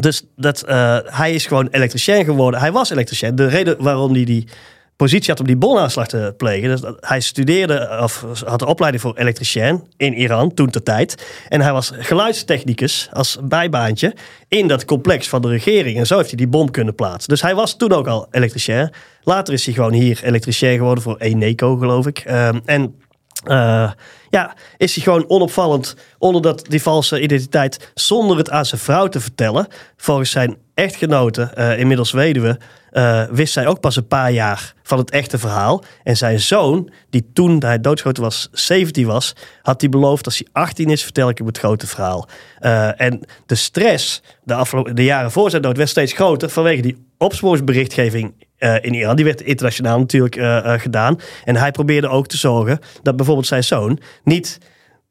dus dat, uh, hij is gewoon elektricien geworden. Hij was elektricien. De reden waarom hij die positie had om die bomaanslag te plegen. Dus hij studeerde of had de opleiding voor elektricien in Iran toen ter tijd. En hij was geluidstechnicus als bijbaantje in dat complex van de regering. En zo heeft hij die bom kunnen plaatsen. Dus hij was toen ook al elektricien. Later is hij gewoon hier elektricien geworden voor Eneco, geloof ik. Um, en uh, ja, is hij gewoon onopvallend onder dat, die valse identiteit zonder het aan zijn vrouw te vertellen. Volgens zijn echtgenote, uh, inmiddels weduwe, uh, wist zij ook pas een paar jaar van het echte verhaal. En zijn zoon, die toen hij doodschoten was, 17 was, had hij beloofd als hij 18 is, vertel ik hem het grote verhaal. Uh, en de stress de, de jaren voor zijn dood werd steeds groter vanwege die opsporingsberichtgeving in Iran. Die werd internationaal natuurlijk gedaan. En hij probeerde ook te zorgen dat bijvoorbeeld zijn zoon niet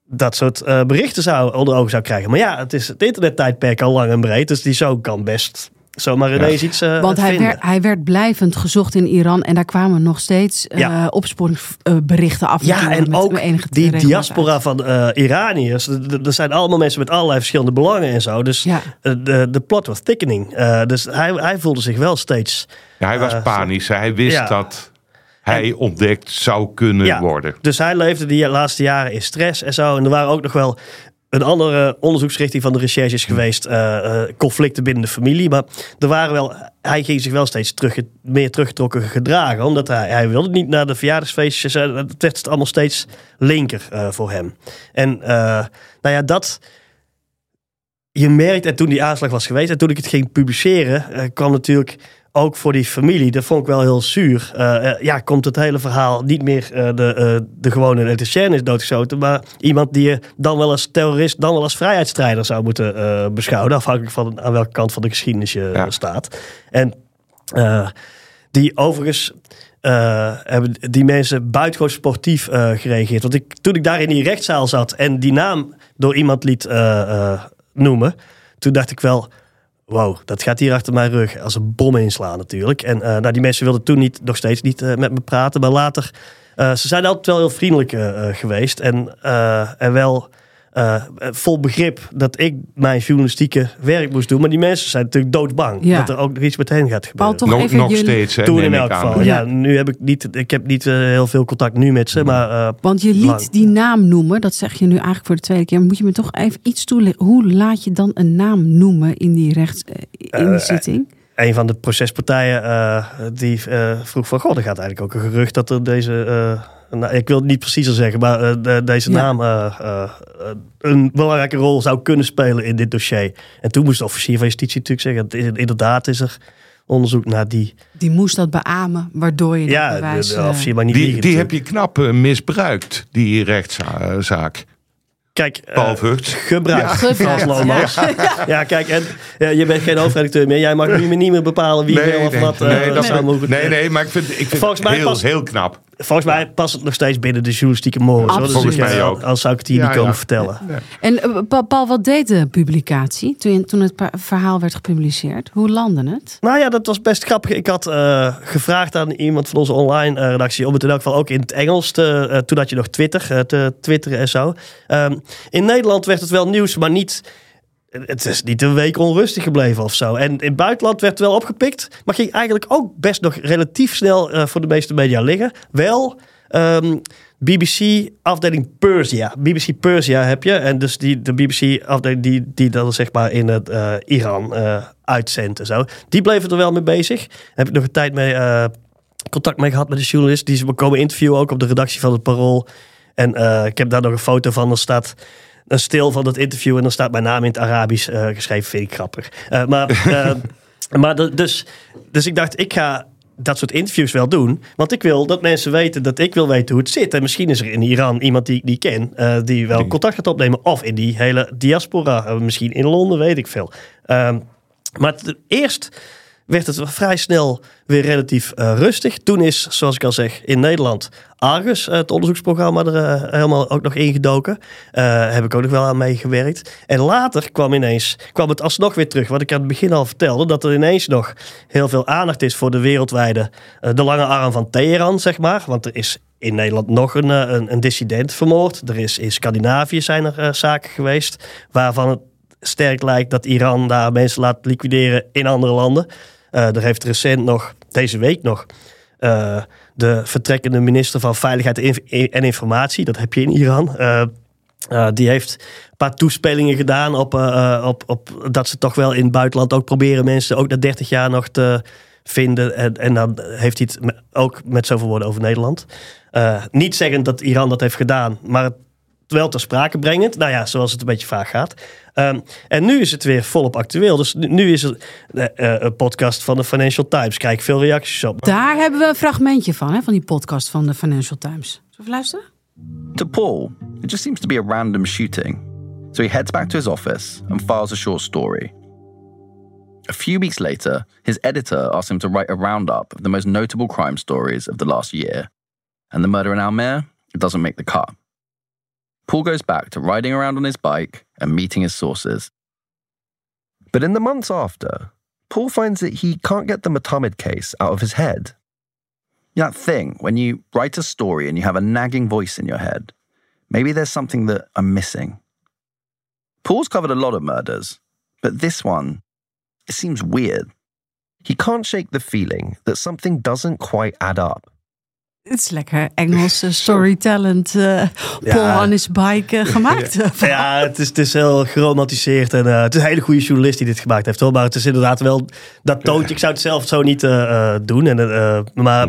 dat soort uh, berichten zou, onder ogen zou krijgen. Maar ja, het is het internettijdperk al lang en breed. Dus die zoon kan best zomaar ineens ja. iets uh, Want hij vinden. werd, hij werd blijvend gezocht in Iran. En daar kwamen nog steeds uh, Ja. opsporingsberichten af. Ja, en met ook enige die diaspora van uh, Iraniërs. Er- zijn allemaal mensen met allerlei verschillende belangen en zo. Dus Ja. uh, de, de plot was thickening. Uh, dus hij, hij voelde zich wel steeds... Ja, hij was Eh, panisch. Hij wist ja. dat hij ontdekt zou kunnen Ja. worden. Dus hij leefde die laatste jaren in stress en zo. En er waren ook nog wel een andere onderzoeksrichting van de recherches geweest. uh, uh, conflicten binnen de familie. Maar er waren wel, hij ging zich wel steeds terug, meer teruggetrokken gedragen. Omdat hij, hij wilde niet naar de verjaardagsfeestjes. Uh, Het werd allemaal steeds linker uh, voor hem. En nou ja, dat... Je merkt, en toen die aanslag was geweest... en toen ik het ging publiceren... Kwam natuurlijk ook voor die familie, dat vond ik wel heel zuur. Uh, uh, ja, komt het hele verhaal niet meer uh, de, de gewone elektricien is doodgeschoten, maar iemand die je dan wel als terrorist, dan wel als vrijheidsstrijder zou moeten beschouwen, afhankelijk van aan welke kant van de geschiedenis je ja. staat. En die overigens hebben die mensen buitengewoon sportief gereageerd. Want ik, toen ik daar in die rechtszaal zat en die naam door iemand liet noemen, toen dacht ik wel wow, dat gaat hier achter mijn rug als een bom inslaan natuurlijk. En uh, nou, die mensen wilden toen niet, nog steeds niet uh, met me praten, maar later, uh, ze zijn altijd wel heel vriendelijk geweest en, en wel eh, vol begrip dat ik mijn journalistieke werk moest doen. Maar die mensen zijn natuurlijk doodsbang Ja. dat er ook nog iets met hen gaat Paul, gebeuren. toch nog even nog jullie- steeds, hè, Toen in elk geval. Ja. Ja. nu heb ik niet, ik heb niet eh, heel veel contact nu met ze, maar eh, Want je liet Lang. die naam noemen, dat zeg je nu eigenlijk voor de tweede keer. Moet je me toch even iets toelichten? Hoe laat je dan een naam noemen in die rechts eh, in die Eh, zitting? een van de procespartijen eh, die eh, vroeg van... God, er gaat eigenlijk ook een gerucht dat er deze... eh, nou, ik wil het niet preciezer zeggen, maar eh, de- deze Ja. naam eh, eh, eh, een belangrijke rol zou kunnen spelen in dit dossier. En toen moest de officier van justitie natuurlijk zeggen, het is- inderdaad is er onderzoek naar die. Die moest dat beamen, waardoor je Ja, dat de, officier mag niet Die, liegen die heb je knap misbruikt, die rechtszaak. Kijk, eh, Paul gebruikt. Ja. Frans Gebruikt. Ja. kijk, en eh, je bent geen hoofdredacteur meer. Jij mag nu niet meer bepalen wie wel of wat eh, nee, dat, zou mogen. nee, nee, maar ik vind, ik vind Volgens het heel knap. Volgens mij past het nog steeds binnen de journalistieke. Dus Volgens ik, mij eh, ook. Als zou ik het hier Ja, niet komen ja. vertellen. En eh, Pa- Paul, wat deed de publicatie toen, toen het verhaal werd gepubliceerd? Hoe landde het? Nou ja, dat was best grappig. Ik had eh, gevraagd aan iemand van onze online eh, redactie om het in elk geval ook in het Engels te. eh, toen had je nog Twitter, eh, te twitteren en zo. Ehm, in Nederland werd het wel nieuws, maar niet. Het is niet een week onrustig gebleven of zo. En in het buitenland werd wel opgepikt, maar ging eigenlijk ook best nog relatief snel eh, voor de meeste media liggen. Wel. ehm, BBC afdeling Persia. BBC Persia heb je. En dus die, de BBC afdeling die, die dan zeg maar in het eh, Iran eh uitzendt en zo. Die bleven er wel mee bezig. Daar heb ik nog een tijd mee contact mee gehad met de journalist. Die ze me komen interviewen ook op de redactie van het Parool. En ik heb daar nog een foto van. Er staat een stil van het interview en dan staat mijn naam in het Arabisch eh, geschreven. Vind ik grappig. Eh, maar eh, maar de- dus, dus ik dacht, ik ga dat soort interviews wel doen. Want ik wil dat mensen weten dat ik wil weten hoe het zit. En misschien is er in Iran iemand die ik niet ken, eh, die wel contact gaat opnemen. Of in die hele diaspora. misschien in Londen, weet ik veel. Ehm, maar eerst werd het vrij snel weer relatief eh, rustig. Toen is, zoals ik al zeg, in Nederland Argus, eh, het onderzoeksprogramma, er eh, helemaal ook nog ingedoken. Heb ik ook nog wel aan meegewerkt. En later kwam ineens, kwam het alsnog weer terug. Wat ik aan het begin al vertelde, dat er ineens nog heel veel aandacht is voor de wereldwijde, de lange arm van Teheran, zeg maar. Want er is in Nederland nog een, een, een dissident vermoord. Er is in Scandinavië zijn er zaken geweest waarvan het sterk lijkt dat Iran daar mensen laat liquideren in andere landen. Eh, er heeft recent nog, deze week nog, eh, de vertrekkende minister van Veiligheid en Inf- en Informatie, dat heb je in Iran. eh, die heeft een paar toespelingen gedaan op, op, op dat ze toch wel in het buitenland ook proberen mensen ook na 30 jaar nog te vinden. En, dan heeft hij het ook met zoveel woorden over Nederland. Niet zeggen dat Iran dat heeft gedaan, maar wel ter sprake brengend. Nou ja, zoals het een beetje vaak gaat. Ehm, en nu is het weer volop actueel. Dus nu, nu is er eh, eh, een podcast van de Financial Times. Krijg ik veel reacties op. Daar hebben we een fragmentje van, hè, van die podcast van de Financial Times. Zullen we even luisteren? To Paul, it just seems to be a random shooting. So he heads back to his office and files a short story. A few weeks later, his editor asks him to write a roundup of the most notable crime stories of the last year. And the murder in Almere, it doesn't make the cut. Paul goes back to riding around on his bike and meeting his sources. But in the months after, Paul finds that he can't get the Matamid case out of his head. That thing, when you write a story and you have a nagging voice in your head, maybe there's something that I'm missing. Paul's covered a lot of murders, but this one, it seems weird. He can't shake the feeling that something doesn't quite add up. Het is lekker Engelse storytalent. eh Paul on his bike eh, gemaakt. Ja, het is, het is heel geromantiseerd. En eh, het is een hele goede journalist die dit gemaakt heeft. Hoor. Maar het is inderdaad wel dat toontje. Ik zou het zelf zo niet eh, eh, doen. En, eh, maar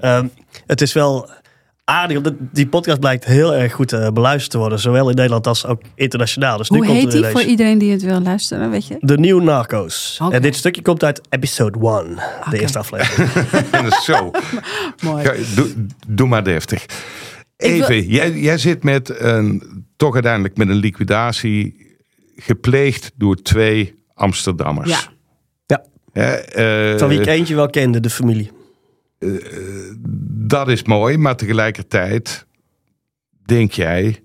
ehm, het is wel aardig. Die podcast blijkt heel erg goed eh, beluisterd te worden. Zowel in Nederland als ook internationaal. Dus nu Hoe komt heet er die voor iedereen die het wil luisteren, weet je? De Nieuw Narcos. En dit stukje komt uit episode 1. De eerste aflevering. Zo. Mooi. Ja, doe, doe maar deftig. Ik wil- Even, jij, jij zit met een, toch uiteindelijk met een liquidatie gepleegd door twee Amsterdammers. Ja. ja, eh, van wie ik eentje wel kende, de familie. Dat is mooi, maar tegelijkertijd denk jij,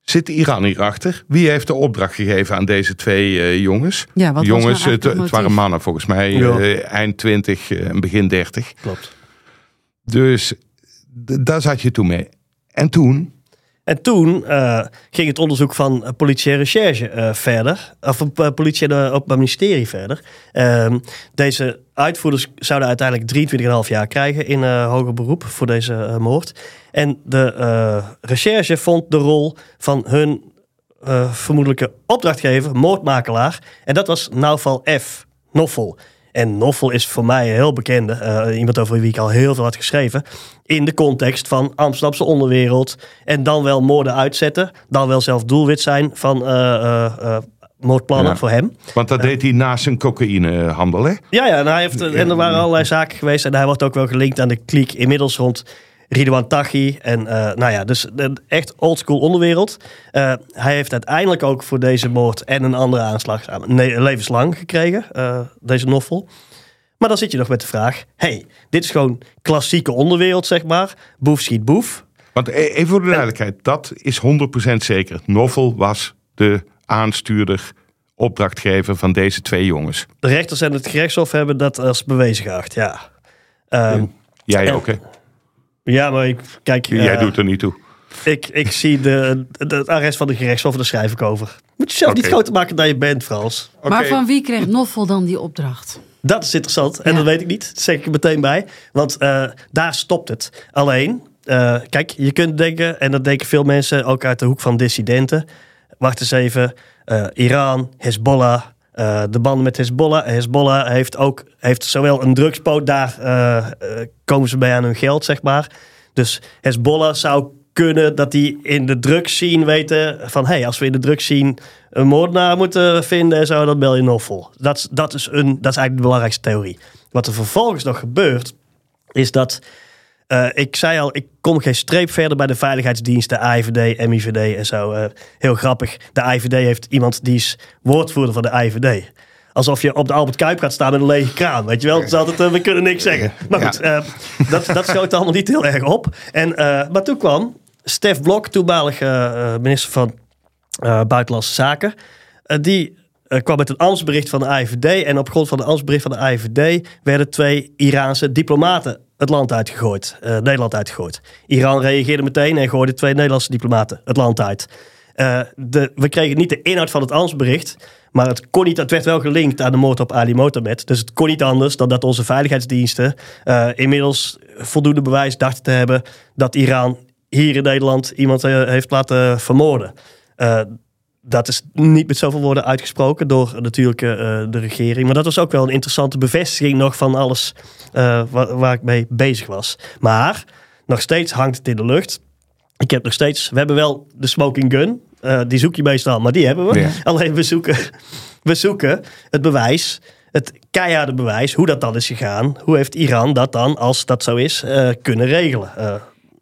zit Iran hierachter? Wie heeft de opdracht gegeven aan deze twee eh, jongens? Ja, wat jongens, het, het het waren mannen volgens mij, Ja. eh, eind 20 eh, en begin 30. Klopt. Dus daar zat je toen mee. En toen, En toen eh, ging het onderzoek van eh, politie en recherche eh, verder. Of politie en Openbaar Ministerie verder. Ehm, deze uitvoerders zouden uiteindelijk 23,5 jaar krijgen in hoger beroep voor deze moord. En de recherche vond de rol van hun vermoedelijke opdrachtgever, moordmakelaar. En dat was Naufal F. Noffel. En Noffel is voor mij een heel bekende, uh, iemand over wie ik al heel veel had geschreven. In de context van Amsterdamse onderwereld. En dan wel moorden uitzetten. Dan wel zelf doelwit zijn van uh, moordplannen voor hem. Want dat deed hij naast zijn cocaïnehandel, hè? Ja, ja en, hij heeft, en er waren allerlei zaken geweest. En hij wordt ook wel gelinkt aan de kliek inmiddels rond Ridwan Taghi. En uh, nou ja, dus echt oldschool onderwereld. Uh, hij heeft uiteindelijk ook voor deze moord en een andere aanslag nee, levenslang gekregen, uh, deze novel. Maar dan zit je nog met de vraag: hey, dit is gewoon klassieke onderwereld, zeg maar. Boef schiet boef. Want e-, even voor de duidelijkheid, dat is 100% zeker. Novel was de aanstuurder, opdrachtgever van deze twee jongens. De rechters en het gerechtshof hebben dat als bewezen geacht, ja. Um, Jij ook, hè? Ja, maar ik, kijk... Jij uh, doet er niet toe. Ik, ik zie de, de, het arrest van de gerechtshof, daar schrijf ik over. Moet je zelf okay. niet groter maken dan je bent, Frans. Okay. Maar van wie kreeg Noffel dan die opdracht? Dat is interessant. En ja. dat weet ik niet. Dat zeg ik er meteen bij. Want uh, daar stopt het. Alleen, uh, kijk, je kunt denken, en dat denken veel mensen ook uit de hoek van dissidenten. Wacht eens even. Iran, Hezbollah, uh, de banden met Hezbollah. Hezbollah heeft ook heeft zowel een drugspoot, daar uh, uh, komen ze bij aan hun geld, zeg. Dus Hezbollah zou kunnen dat die in de drugs weten van... hé, hey, als we in de drugs zien een moordenaar moeten vinden en zo, dat bel je Noffel. Dat, dat, is een, dat is eigenlijk de belangrijkste theorie. Wat er vervolgens nog gebeurt, is dat uh, ik zei al, ik kom geen streep verder bij de veiligheidsdiensten, AIVD, MIVD en zo. Uh, heel grappig. De IVD heeft iemand die is woordvoerder van de IVD. Alsof je op de Albert Kuip gaat staan met een lege kraan. Weet je wel? Het is altijd, uh, we kunnen niks zeggen. Maar goed, ja. dat, dat schoot allemaal niet heel erg op. En, maar toen kwam Stef Blok, toenmalig minister van Buitenlandse Zaken. die kwam met een ambtsbericht van de IVD. En op grond van het ambtsbericht van de IVD werden twee Iraanse diplomaten het land uitgegooid, uh, Nederland uitgegooid. Iran reageerde meteen en gooide twee Nederlandse diplomaten het land uit. Uh, de, we kregen niet de inhoud van het ambtsbericht, maar het, kon niet, het werd wel gelinkt aan de moord op Ali Motamed. Dus het kon niet anders dan dat onze veiligheidsdiensten uh, inmiddels voldoende bewijs dachten te hebben dat Iran hier in Nederland iemand heeft laten vermoorden dat is niet met zoveel woorden uitgesproken door natuurlijk uh, de regering. Maar dat was ook wel een interessante bevestiging nog van alles uh, waar, waar, ik mee bezig was. Maar nog steeds hangt het in de lucht. Ik heb nog steeds, we hebben wel de smoking gun. Uh, die zoek je meestal, maar die hebben we. Ja. Alleen we zoeken, we zoeken het bewijs, het keiharde bewijs, hoe dat dan is gegaan. Hoe heeft Iran dat dan, als dat zo is, kunnen regelen?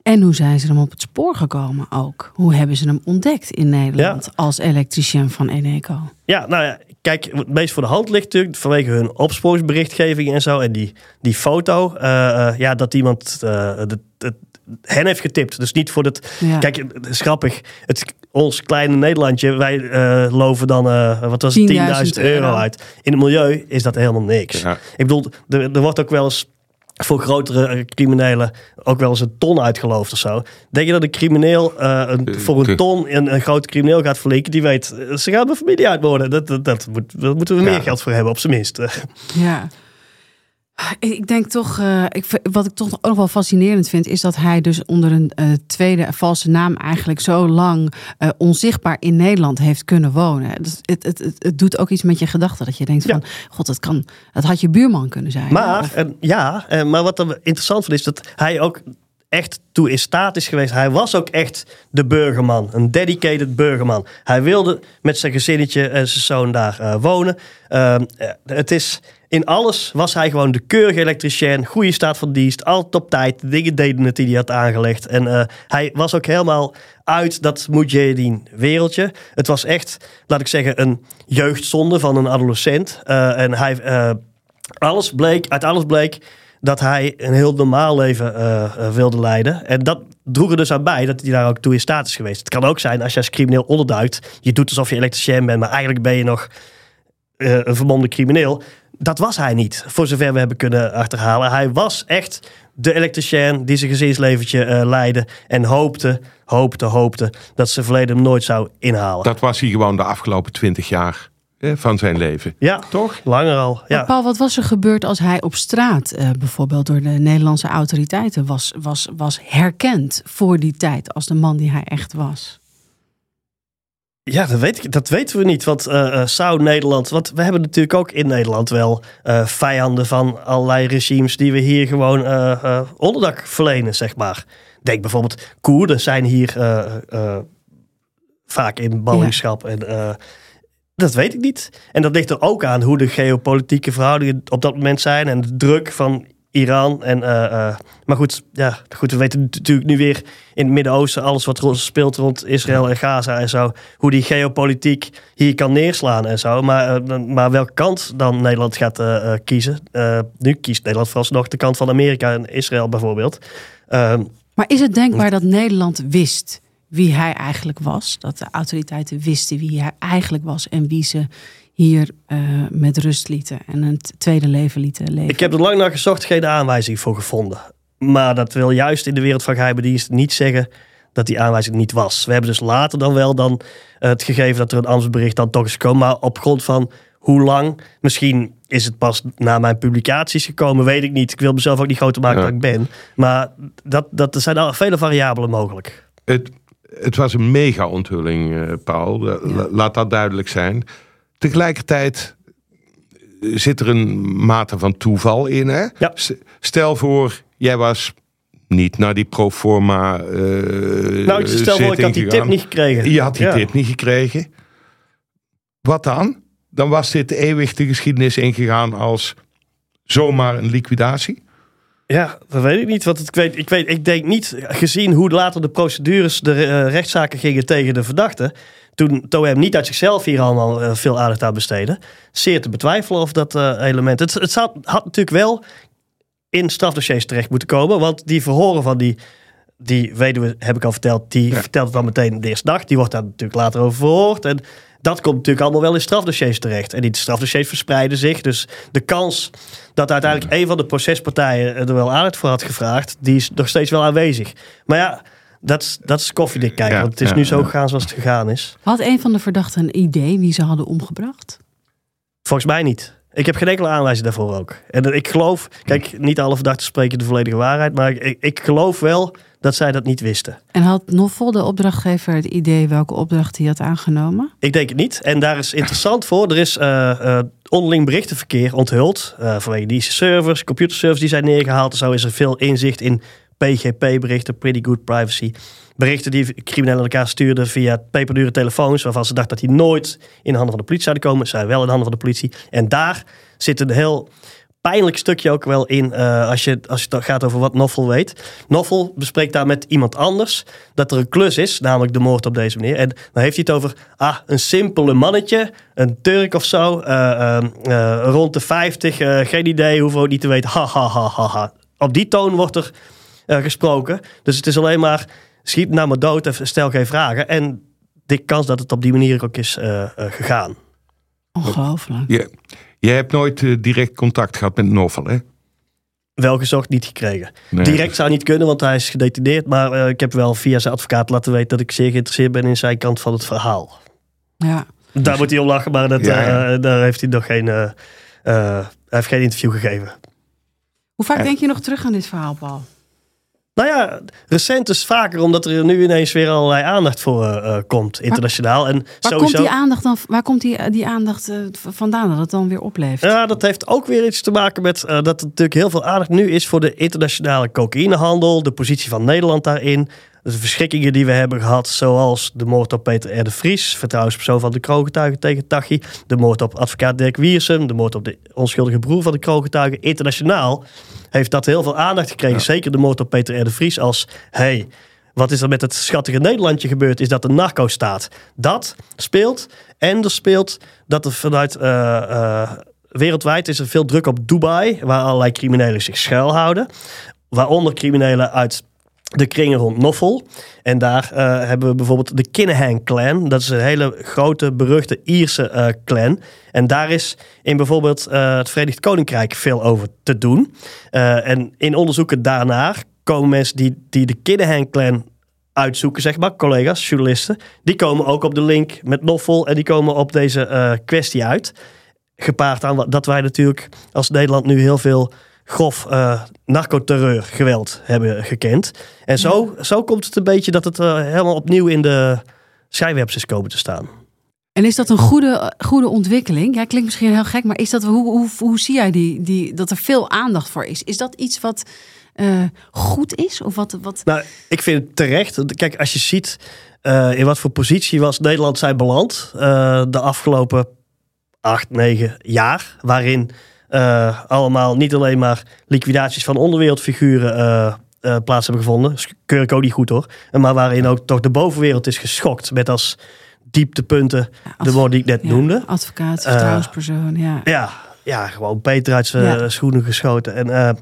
En hoe zijn ze hem op het spoor gekomen ook? Hoe hebben ze hem ontdekt in Nederland ja. als elektricien van Eneco? Ja, nou ja, kijk, het meest voor de hand ligt natuurlijk vanwege hun opsporingsberichtgeving en zo. En die, die foto, uh, uh, ja, dat iemand uh, de, de, hen heeft getipt. Dus niet voor het. Ja. Kijk, het is grappig. Het, ons kleine Nederlandje, wij loven dan, wat was het, 10.000 euro, euro uit. In het milieu is dat helemaal niks. Ja. Ik bedoel, er, er wordt ook wel eens voor grotere criminelen ook wel eens een ton uitgeloofd of zo. Denk je dat een crimineel uh, een, voor een ton een, een grote crimineel gaat verleken? Die weet, ze gaan mijn familie uitmoorden. Dat, dat, dat, moet, daar moeten we meer geld voor hebben, op zijn minst. Ja. Ik denk toch, uh, ik, wat ik toch ook nog wel fascinerend vind, is dat hij dus onder een uh, tweede valse naam eigenlijk zo lang uh, onzichtbaar in Nederland heeft kunnen wonen. Dus het, het, het, het, doet ook iets met je gedachten. Dat je denkt ja. van, god, dat kan, dat had je buurman kunnen zijn. Maar, ja, maar wat er interessant van is, dat hij ook echt toe in staat is geweest. Hij was ook echt de burgerman, een dedicated burgerman. Hij wilde met zijn gezinnetje en zijn zoon daar uh, wonen. Uh, het is, in alles was hij gewoon de keurige elektricien, goede staat van dienst, altijd op tijd, de dingen deden het die hij had aangelegd. En uh, hij was ook helemaal uit dat Mujahideen wereldje. Het was echt, laat ik zeggen, een jeugdzonde van een adolescent. en hij, alles bleek, uit alles bleek dat hij een heel normaal leven uh, wilde leiden. En dat droeg er dus aan bij dat hij daar ook toe in staat is geweest. Het kan ook zijn als je als crimineel onderduikt. Je doet alsof je elektricien bent, maar eigenlijk ben je nog uh, een vermomde crimineel. Dat was hij niet, voor zover we hebben kunnen achterhalen. Hij was echt de elektricien die zijn gezinsleventje eh, leidde. En hoopte, hoopte, hoopte dat ze verleden hem nooit zou inhalen. Dat was hij gewoon de afgelopen twintig jaar van zijn leven. ja, Toch? langer al. Maar Ja. Paul, wat was er gebeurd als hij op straat, eh, bijvoorbeeld door de Nederlandse autoriteiten, was, was, was herkend voor die tijd als de man die hij echt was? Ja, dat, weet ik, dat weten we niet. Want eh, eh, zou Nederland. Want we hebben natuurlijk ook in Nederland wel eh, vijanden van allerlei regimes. die we hier gewoon onderdak verlenen, zeg maar. Denk bijvoorbeeld, Koerden zijn hier eh, eh, vaak in ballingschap. En, eh, dat weet ik niet. En dat ligt er ook aan hoe de geopolitieke verhoudingen op dat moment zijn. En de druk van Iran. En, eh, eh, maar goed, ja, goed, we weten natuurlijk nu weer in het Midden-Oosten alles wat rond speelt rond Israël en Gaza en zo. Hoe die geopolitiek hier kan neerslaan en zo. Maar, eh, maar welke kant dan Nederland gaat kiezen. Nu kiest Nederland vooralsnog de kant van Amerika en Israël bijvoorbeeld. Ehm, Maar is het denkbaar dat Nederland wist wie hij eigenlijk was? Dat de autoriteiten wisten wie hij eigenlijk was en wie ze hier eh, met rust lieten en een tweede leven lieten leven? Ik heb er lang naar gezocht, geen aanwijzing voor gevonden. Maar dat wil juist in de wereld van geheime diensten niet zeggen dat die aanwijzing niet was. We hebben dus later dan wel dan eh, het gegeven dat er een ambtsbericht dan toch is gekomen. Maar op grond van hoe lang, misschien is het pas na mijn publicaties gekomen, weet ik niet. Ik wil mezelf ook niet groter maken Ja. dan ik ben. Maar dat, dat, er zijn al vele variabelen mogelijk. Het, het was een mega onthulling, eh, Paul. La- Laat dat duidelijk zijn. Tegelijkertijd zit er een mate van toeval in. Hè? Ja. Stel voor, jij was niet naar die proforma. eh Nou, stel voor, ik had die tip gegaan. niet gekregen. Je had die Ja. tip niet gekregen. Wat dan? Dan was dit eeuwig de geschiedenis ingegaan als zomaar een liquidatie. Ja, dat weet ik niet. Want ik, weet, ik, weet, ik denk niet, gezien hoe later de procedures, de eh, rechtszaken gingen tegen de verdachte. Toen Toem niet uit zichzelf hier allemaal eh, veel aandacht aan besteden. Zeer te betwijfelen of dat eh, element. Het, het zou, had natuurlijk wel in strafdossiers terecht moeten komen. Want die verhoren van die, die weduwe, heb ik al verteld, die Ja. vertelt het dan meteen de eerste dag. Die wordt daar natuurlijk later over verhoord. En dat komt natuurlijk allemaal wel in strafdossiers terecht. En die strafdossiers verspreiden zich. Dus de kans dat uiteindelijk een van de procespartijen er wel aandacht voor had gevraagd, die is nog steeds wel aanwezig. Maar ja, dat is, dat is koffiedik kijken. Ja, want het is ja, nu zo ja. gegaan zoals het gegaan is. Had een van de verdachten een idee wie ze hadden omgebracht? Volgens mij niet. Ik heb geen enkele aanwijzing daarvoor ook. En ik geloof, kijk, niet alle verdachten spreken de volledige waarheid, maar ik, ik geloof wel dat zij dat niet wisten. En had Noffel, de opdrachtgever, het idee welke opdracht hij had aangenomen? Ik denk het niet. En daar is interessant voor. Er is eh, eh, onderling berichtenverkeer onthuld. eh, vanwege die servers, computerservers die zijn neergehaald. Zo is er veel inzicht in PGP-berichten, Pretty Good Privacy. Berichten die criminelen elkaar stuurden via peperdure telefoons. Waarvan ze dachten dat die nooit in de handen van de politie zouden komen. Zijn wel in de handen van de politie. En daar zit een heel pijnlijk stukje ook wel in. eh, als, je, als het gaat over wat Noffel weet. Noffel bespreekt daar met iemand anders. Dat er een klus is, namelijk de moord op deze manier. En dan heeft hij het over ah, een simpele mannetje. Een Turk of zo. eh, eh, eh, rond de 50. eh, geen idee hoeveel niet te weten. Ha, ha, ha, ha, ha. Op die toon wordt er eh, gesproken. Dus het is alleen maar schiet naar me dood en stel geen vragen. En de kans dat het op die manier ook is eh, eh, gegaan. Ongelooflijk. Je, je hebt nooit eh, direct contact gehad met Novel, hè? Wel gezocht, niet gekregen. Nee. Direct zou niet kunnen, want hij is gedetineerd. Maar eh, ik heb wel via zijn advocaat laten weten dat ik zeer geïnteresseerd ben in zijn kant van het verhaal. Ja. Daar moet hij om lachen, maar dat, Ja, ja. eh, daar heeft hij nog geen, eh, eh, hij heeft geen interview gegeven. Hoe vaak denk je nog terug aan dit verhaal, Paul? Nou ja, recent is vaker omdat er nu ineens weer allerlei aandacht voor eh, eh, komt, internationaal. En Waar sowieso, komt die aandacht dan? Waar komt die, die aandacht eh, vandaan dat het dan weer opleeft? Ja, dat heeft ook weer iets te maken met eh, dat er natuurlijk heel veel aandacht nu is voor de internationale cocaïnehandel, de positie van Nederland daarin, de verschrikkingen die we hebben gehad, zoals de moord op Peter R. de Vries, vertrouwenspersoon van de kroongetuigen tegen Tachi, de moord op advocaat Dirk Wiersum, de moord op de onschuldige broer van de kroongetuigen. Internationaal heeft dat heel veel aandacht gekregen, zeker de moord op Peter R. de Vries als, hey, wat is er met het schattige Nederlandje gebeurd? Is dat een narco-staat? Dat speelt. En er speelt dat er vanuit eh, eh, wereldwijd is er veel druk op Dubai, waar allerlei criminelen zich schuilhouden. Waaronder criminelen uit de kringen rond Noffel. En daar eh, hebben we bijvoorbeeld de Kinahan clan. Dat is een hele grote, beruchte Ierse eh, clan. En daar is in bijvoorbeeld eh, het Verenigd Koninkrijk veel over te doen. En in onderzoeken daarnaar komen mensen die, die de Kinahan clan uitzoeken, zeg maar, collega's, journalisten. Die komen ook op de link met Noffel en die komen op deze kwestie uit. Gepaard aan dat wij natuurlijk als Nederland nu heel veel grof eh narcoterreur geweld hebben gekend. En zo, zo komt het een beetje dat het eh, helemaal opnieuw in de schijnwerpers is komen te staan. En is dat een goede, goede ontwikkeling? Ja, klinkt misschien heel gek, maar is dat, hoe, hoe, hoe zie jij die, die, dat er veel aandacht voor is? Is dat iets wat eh, goed is? Of wat, wat... Nou, ik vind het terecht. Kijk, als je ziet in wat voor positie was Nederland zijn beland de afgelopen acht, negen jaar. Waarin eh, allemaal niet alleen maar liquidaties van onderwereldfiguren eh, eh, plaats hebben gevonden. Keur ik ook niet goed hoor. Maar waarin ook toch de bovenwereld is geschokt. Met als dieptepunten de woorden die ik net ja, noemde. Advocaat, vertrouwenspersoon, ja. Ja, ja, gewoon Peter uit zijn Ja. schoenen geschoten. En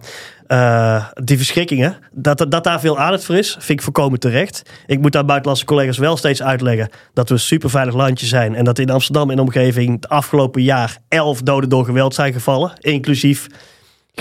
eh, die verschrikkingen, dat, dat daar veel aandacht voor is, vind ik volkomen terecht. Ik moet aan buitenlandse collega's wel steeds uitleggen dat we een superveilig landje zijn. En dat in Amsterdam en omgeving het afgelopen jaar elf doden door geweld zijn gevallen. Inclusief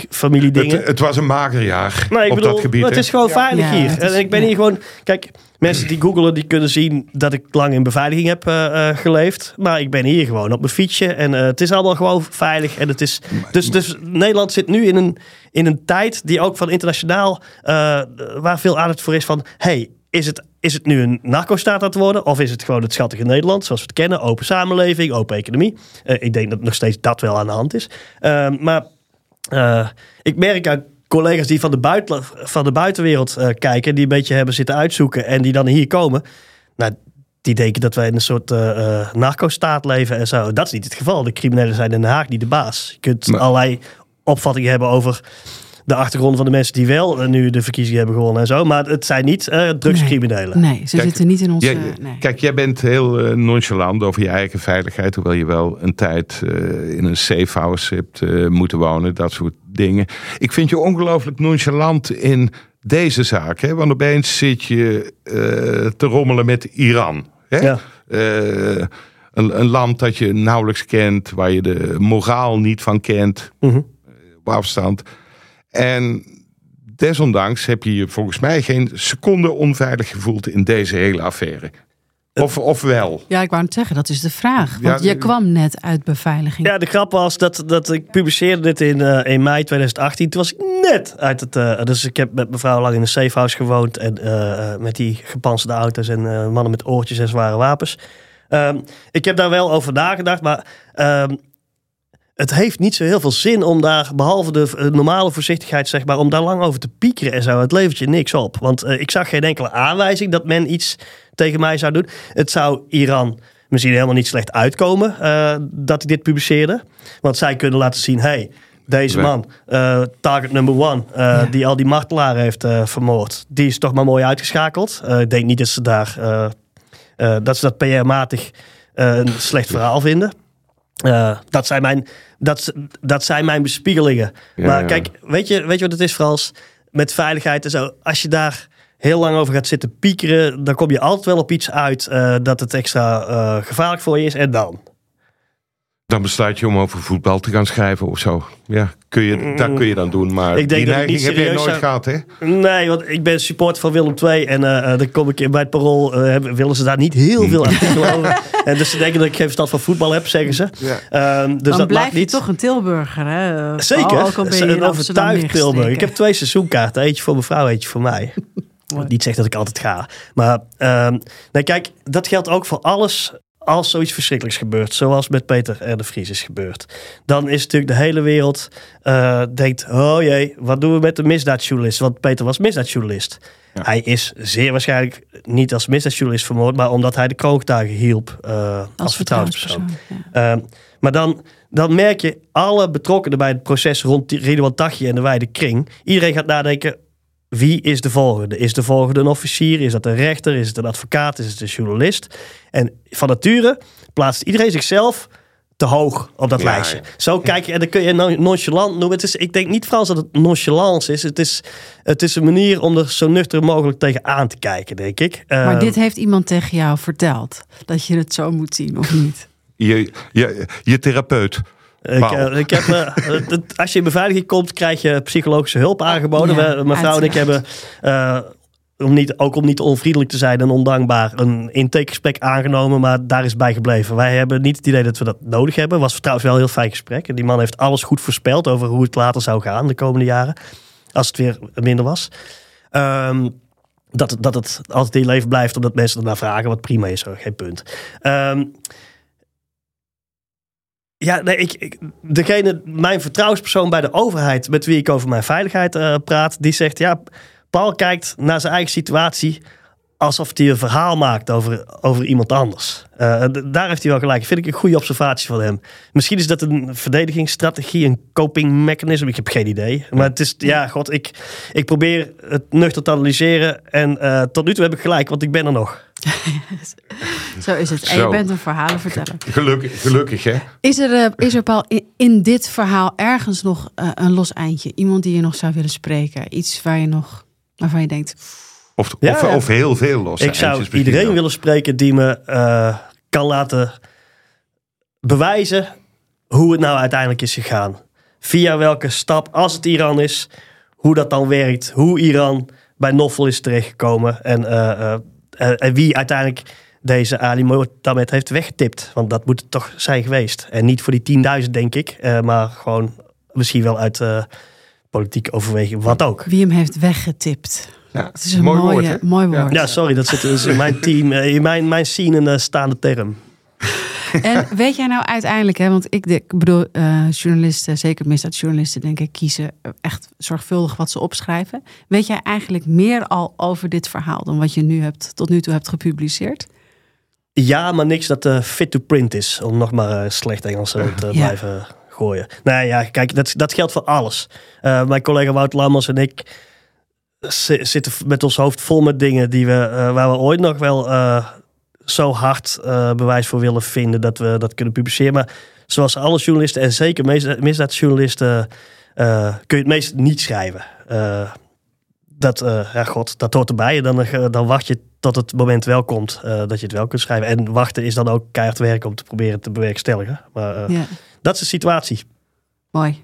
familiedingen. Het, het was een mager jaar Nee, ik op bedoel, dat gebied. het is gewoon veilig Ja, hier. het is- en ik ben ja. hier gewoon... Kijk, mensen die googelen, die kunnen zien dat ik lang in beveiliging heb eh, eh, geleefd. Maar ik ben hier gewoon op mijn fietsje. En het is allemaal gewoon veilig. En het is, dus, dus Nederland zit nu in een, in een tijd die ook van internationaal... eh, waar veel aandacht voor is van... Hey, is het, is het nu een narco-staat aan het worden? Of is het gewoon het schattige Nederland zoals we het kennen? Open samenleving, open economie. Eh, ik denk dat nog steeds dat wel aan de hand is. Ehm, maar eh, ik merk uit collega's die van de, buiten, van de buitenwereld kijken, die een beetje hebben zitten uitzoeken en die dan hier komen. Nou, die denken dat wij in een soort eh, narco-staat leven en zo. Dat is niet het geval. De criminelen zijn in Den Haag niet de baas. Je kunt allerlei opvattingen hebben over de achtergrond van de mensen die wel eh, nu de verkiezingen hebben gewonnen en zo. Maar het zijn niet eh, drugscriminelen. Nee, ze Kijk, zitten niet in onze... Jij- nee. Kijk, jij bent heel eh, nonchalant over je eigen veiligheid. Hoewel je wel een tijd eh, in een safe house hebt eh, moeten wonen. Dat soort dingen. Ik vind je ongelooflijk nonchalant in deze zaak. Hè? Want opeens zit je eh, te rommelen met Iran. Hè? Ja. Eh, een, een land dat je nauwelijks kent. Waar je de moraal niet van kent. Mhm. Op afstand. En desondanks heb je je volgens mij geen seconde onveilig gevoeld in deze hele affaire. Of, of wel? Ja, ik wou het zeggen, dat is de vraag. Ja, Want je de- kwam net uit beveiliging. Ja, de grap was dat, dat ik publiceerde dit in, eh, in mei 2018. Toen was ik net uit het... eh, dus ik heb met mevrouw lang in een safehouse gewoond. En eh, eh, met die gepantserde auto's en eh, mannen met oortjes en zware wapens. Ehm, ik heb daar wel over nagedacht. Maar ehm, het heeft niet zo heel veel zin om daar... Behalve de eh, normale voorzichtigheid, zeg maar... Om daar lang over te piekeren en zo. Het levert je niks op. Want eh, ik zag geen enkele aanwijzing dat men iets tegen mij zou doen. Het zou Iran misschien helemaal niet slecht uitkomen eh, dat hij dit publiceerde. Want zij kunnen laten zien, hey, deze man, eh, target number one, eh, Ja. die al die martelaren heeft eh, vermoord, die is toch maar mooi uitgeschakeld. Eh, ik denk niet dat ze daar, eh, eh, dat ze dat PR-matig een slecht verhaal vinden. Eh, dat, zijn mijn, dat, dat zijn mijn bespiegelingen. Ja, maar kijk, weet je, weet je wat het is, Frans? Met veiligheid en zo. Als je daar heel lang over gaat zitten piekeren, dan kom je altijd wel op iets uit eh, dat het extra eh, gevaarlijk voor je is. En dan? Dan besluit je om over voetbal te gaan schrijven of zo. Ja, kun je, dat kun je dan doen. Maar Ik denk die dat ik neiging heb je nooit zou- gehad, hè? Nee, want ik ben supporter van Willem II. En eh, eh, dan kom ik in- bij het parool. eh, hebben- willen ze daar niet heel veel artikelen over. En dus ze denken dat ik geen verstand van voetbal heb, zeggen ze. Ja. Ehm, dus Dan dat blijf mag je niet. toch een Tilburger, hè? Zeker. Al ben je in een overtuigd neergestreken. Tilburg. Ik heb twee seizoenkaarten. Eentje voor mijn vrouw, eentje voor mij. Niet zegt dat ik altijd ga. Maar ehm, nee, kijk, dat geldt ook voor alles als zoiets verschrikkelijks gebeurt. Zoals met Peter R. de Vries is gebeurd. Dan is natuurlijk de hele wereld eh, denkt... Oh jee, wat doen we met de misdaadjournalist? Want Peter was misdaadjournalist. Hij is zeer waarschijnlijk niet als misdaadjournalist vermoord... maar omdat hij de kroongetuigen hielp eh, als, vertrouwenspersoon. ja. Ehm, maar dan, dan merk je alle betrokkenen bij het proces rond die Ridwan Taghi en de wijde kring. Iedereen gaat nadenken, wie is de volgende? Is de volgende een officier? Is dat een rechter? Is het een advocaat? Is het een journalist? En van nature plaatst iedereen zichzelf te hoog op dat Ja, lijstje. ja. Zo kijk je, en dan kun je non- nonchalant noemen. Het is, ik denk niet Frans dat het nonchalance is. Het is, het is een manier om er zo nuchter mogelijk tegenaan te kijken, denk ik. Maar Eh, dit heeft iemand tegen jou verteld. Dat je het zo moet zien, of niet? Je, je, je therapeut. Ik, eh, ik heb, eh, het- als je in beveiliging komt, krijg je psychologische hulp aangeboden. Ja, We- mijn vrouw en ik hebben, eh, om niet, ook om niet onvriendelijk te zijn en ondankbaar, een intakegesprek aangenomen. Maar daar is bij gebleven. Wij hebben niet het idee dat we dat nodig hebben. Was trouwens wel een heel fijn gesprek. En die man heeft alles goed voorspeld over hoe het later zou gaan de komende jaren. Als het weer minder was. Ehm, dat, het- dat het altijd in leven blijft omdat mensen ernaar vragen. Wat prima is, hoor, geen punt. Ehm, ja, nee, ik, ik, degene, mijn vertrouwenspersoon bij de overheid met wie ik over mijn veiligheid eh, praat, die zegt: Ja, Paul kijkt naar zijn eigen situatie alsof hij een verhaal maakt over, over iemand anders. Eh, daar heeft hij wel gelijk. Vind ik een goede observatie van hem. Misschien is dat een verdedigingsstrategie, een coping mechanism. Ik heb geen idee. Maar het is, ja, god, ik, ik probeer het nuchter te analyseren. En eh, tot nu toe heb ik gelijk, want ik ben er nog. Zo is het. En je bent een verhalenverteller. Gelukkig, gelukkig hè? Is er, eh, is er Paul, in, in dit verhaal ergens nog eh, een los eindje? Iemand die je nog zou willen spreken? Iets waar je nog, waarvan je denkt... Of, Ja, of, ja. of heel veel losse Ik zou iedereen willen spreken die me eh, kan laten bewijzen hoe het nou uiteindelijk is gegaan. Via welke stap, als het Iran is, hoe dat dan werkt. Hoe Iran bij Noffel is terechtgekomen. En, eh, eh, eh, en wie uiteindelijk deze Ali Mohammed heeft weggetipt. Want dat moet het toch zijn geweest. En niet voor die 10.000 denk ik. eh, maar gewoon misschien wel uit eh politieke overweging. Wat ook. Wie hem heeft weggetipt. Ja, Het is een mooi mooie, woord, mooi Ja. woord. Ja, sorry, dat zit dus in mijn team, eh, in mijn, mijn scene een eh, staande term. En weet jij nou uiteindelijk, hè, want ik, ik bedoel, eh, journalisten, zeker misdaadjournalisten, denk ik, kiezen echt zorgvuldig wat ze opschrijven. Weet jij eigenlijk meer al over dit verhaal dan wat je nu hebt, tot nu toe hebt gepubliceerd? Ja, maar niks dat eh, fit to print is. Om nog maar eh, slecht Engels te Ja. blijven gooien. Nou ja, kijk, dat, dat geldt voor alles. Mijn collega Wout Lammers en ik zi- zitten met ons hoofd vol met dingen die we, waar we ooit nog wel zo hard eh, bewijs voor willen vinden dat we dat kunnen publiceren. Maar zoals alle journalisten en zeker mis- misdaadjournalisten eh, kun je het meest niet schrijven. Eh, dat, eh, ja, god, dat hoort erbij. En dan, dan wacht je tot het moment wel komt eh, dat je het wel kunt schrijven. En wachten is dan ook keihard werken om te proberen te bewerkstelligen. Maar eh, Ja, dat is de situatie. mooi.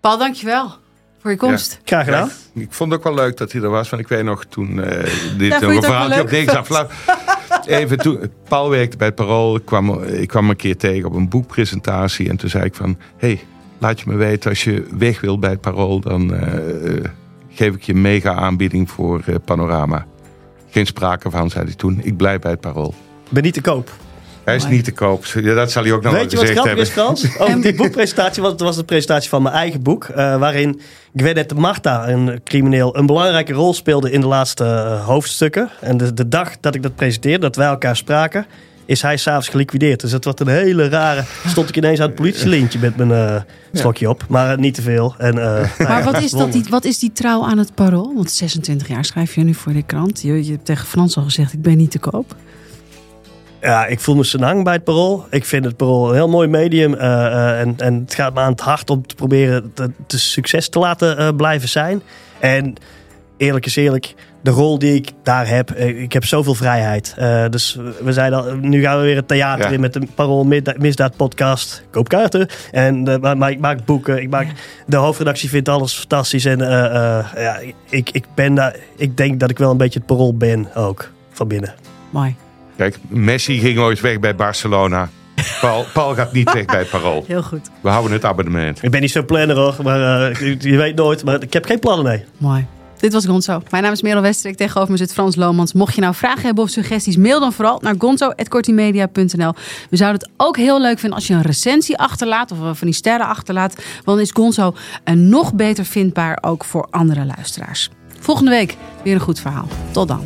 Paul, dankjewel voor je komst. Graag gedaan. Ja, ik vond het ook wel leuk dat hij er was. Want ik weet nog toen eh dit Ja, een verhaaltje op deze afslag. Even toen, Paul werkte bij het Parool. Ik kwam, ik kwam een keer tegen op een boekpresentatie. En toen zei ik van, hey, laat je me weten als je weg wilt bij het Parool. Dan eh, geef ik je een mega aanbieding voor eh, Panorama. Geen sprake van, zei hij toen. Ik blijf bij het Parool. Ben niet te koop. Hij is Mooi. niet te koop. Ja, dat zal hij ook nog wel Weet je wat grappig hebben. is, Frans? Over die boekpresentatie, want het was de presentatie van mijn eigen boek. eh, waarin Gwyneth Marta, een crimineel, een belangrijke rol speelde in de laatste eh, hoofdstukken. En de, de dag dat ik dat presenteerde, dat wij elkaar spraken, is hij s'avonds geliquideerd. Dus het was een hele rare... Stond ik ineens aan het politielintje met mijn eh stokje op. Maar niet te veel. En, eh, nou Maar ja, wat is, dat, die, wat is die trouw aan het parool? Want 26 jaar schrijf je nu voor de krant. Je, je hebt tegen Frans al gezegd, ik ben niet te koop. Ja, ik voel me senang bij het Parool. Ik vind het Parool een heel mooi medium. eh, eh, en, en het gaat me aan het hart om te proberen te, te succes te laten eh, blijven zijn. En eerlijk is eerlijk, de rol die ik daar heb, ik heb zoveel vrijheid. Eh, dus we zijn al, nu gaan we weer het theater Ja. in met de Parool Misdaad, podcast. Koop kaarten. En, maar, maar ik maak boeken. Ik maak, De hoofdredactie vindt alles fantastisch. En eh, eh, ja, ik, ik, ben daar, ik denk dat ik wel een beetje het Parool ben ook, van binnen. Mooi. Kijk, Messi ging ooit weg bij Barcelona. Paul, Paul gaat niet weg bij het Parool. Heel goed. We houden het abonnement. Ik ben niet zo'n planner hoor, maar eh, je, je weet nooit. Maar ik heb geen plannen, nee. Mooi. Dit was Gonzo. Mijn naam is Merel Westerik. Tegenover me zit Frans Lomans. Mocht je nou vragen hebben of suggesties, mail dan vooral naar gonzo.kortimedia.nl. We zouden het ook heel leuk vinden als je een recensie achterlaat of van die sterren achterlaat. Want dan is Gonzo een nog beter vindbaar ook voor andere luisteraars. Volgende week weer een goed verhaal. Tot dan.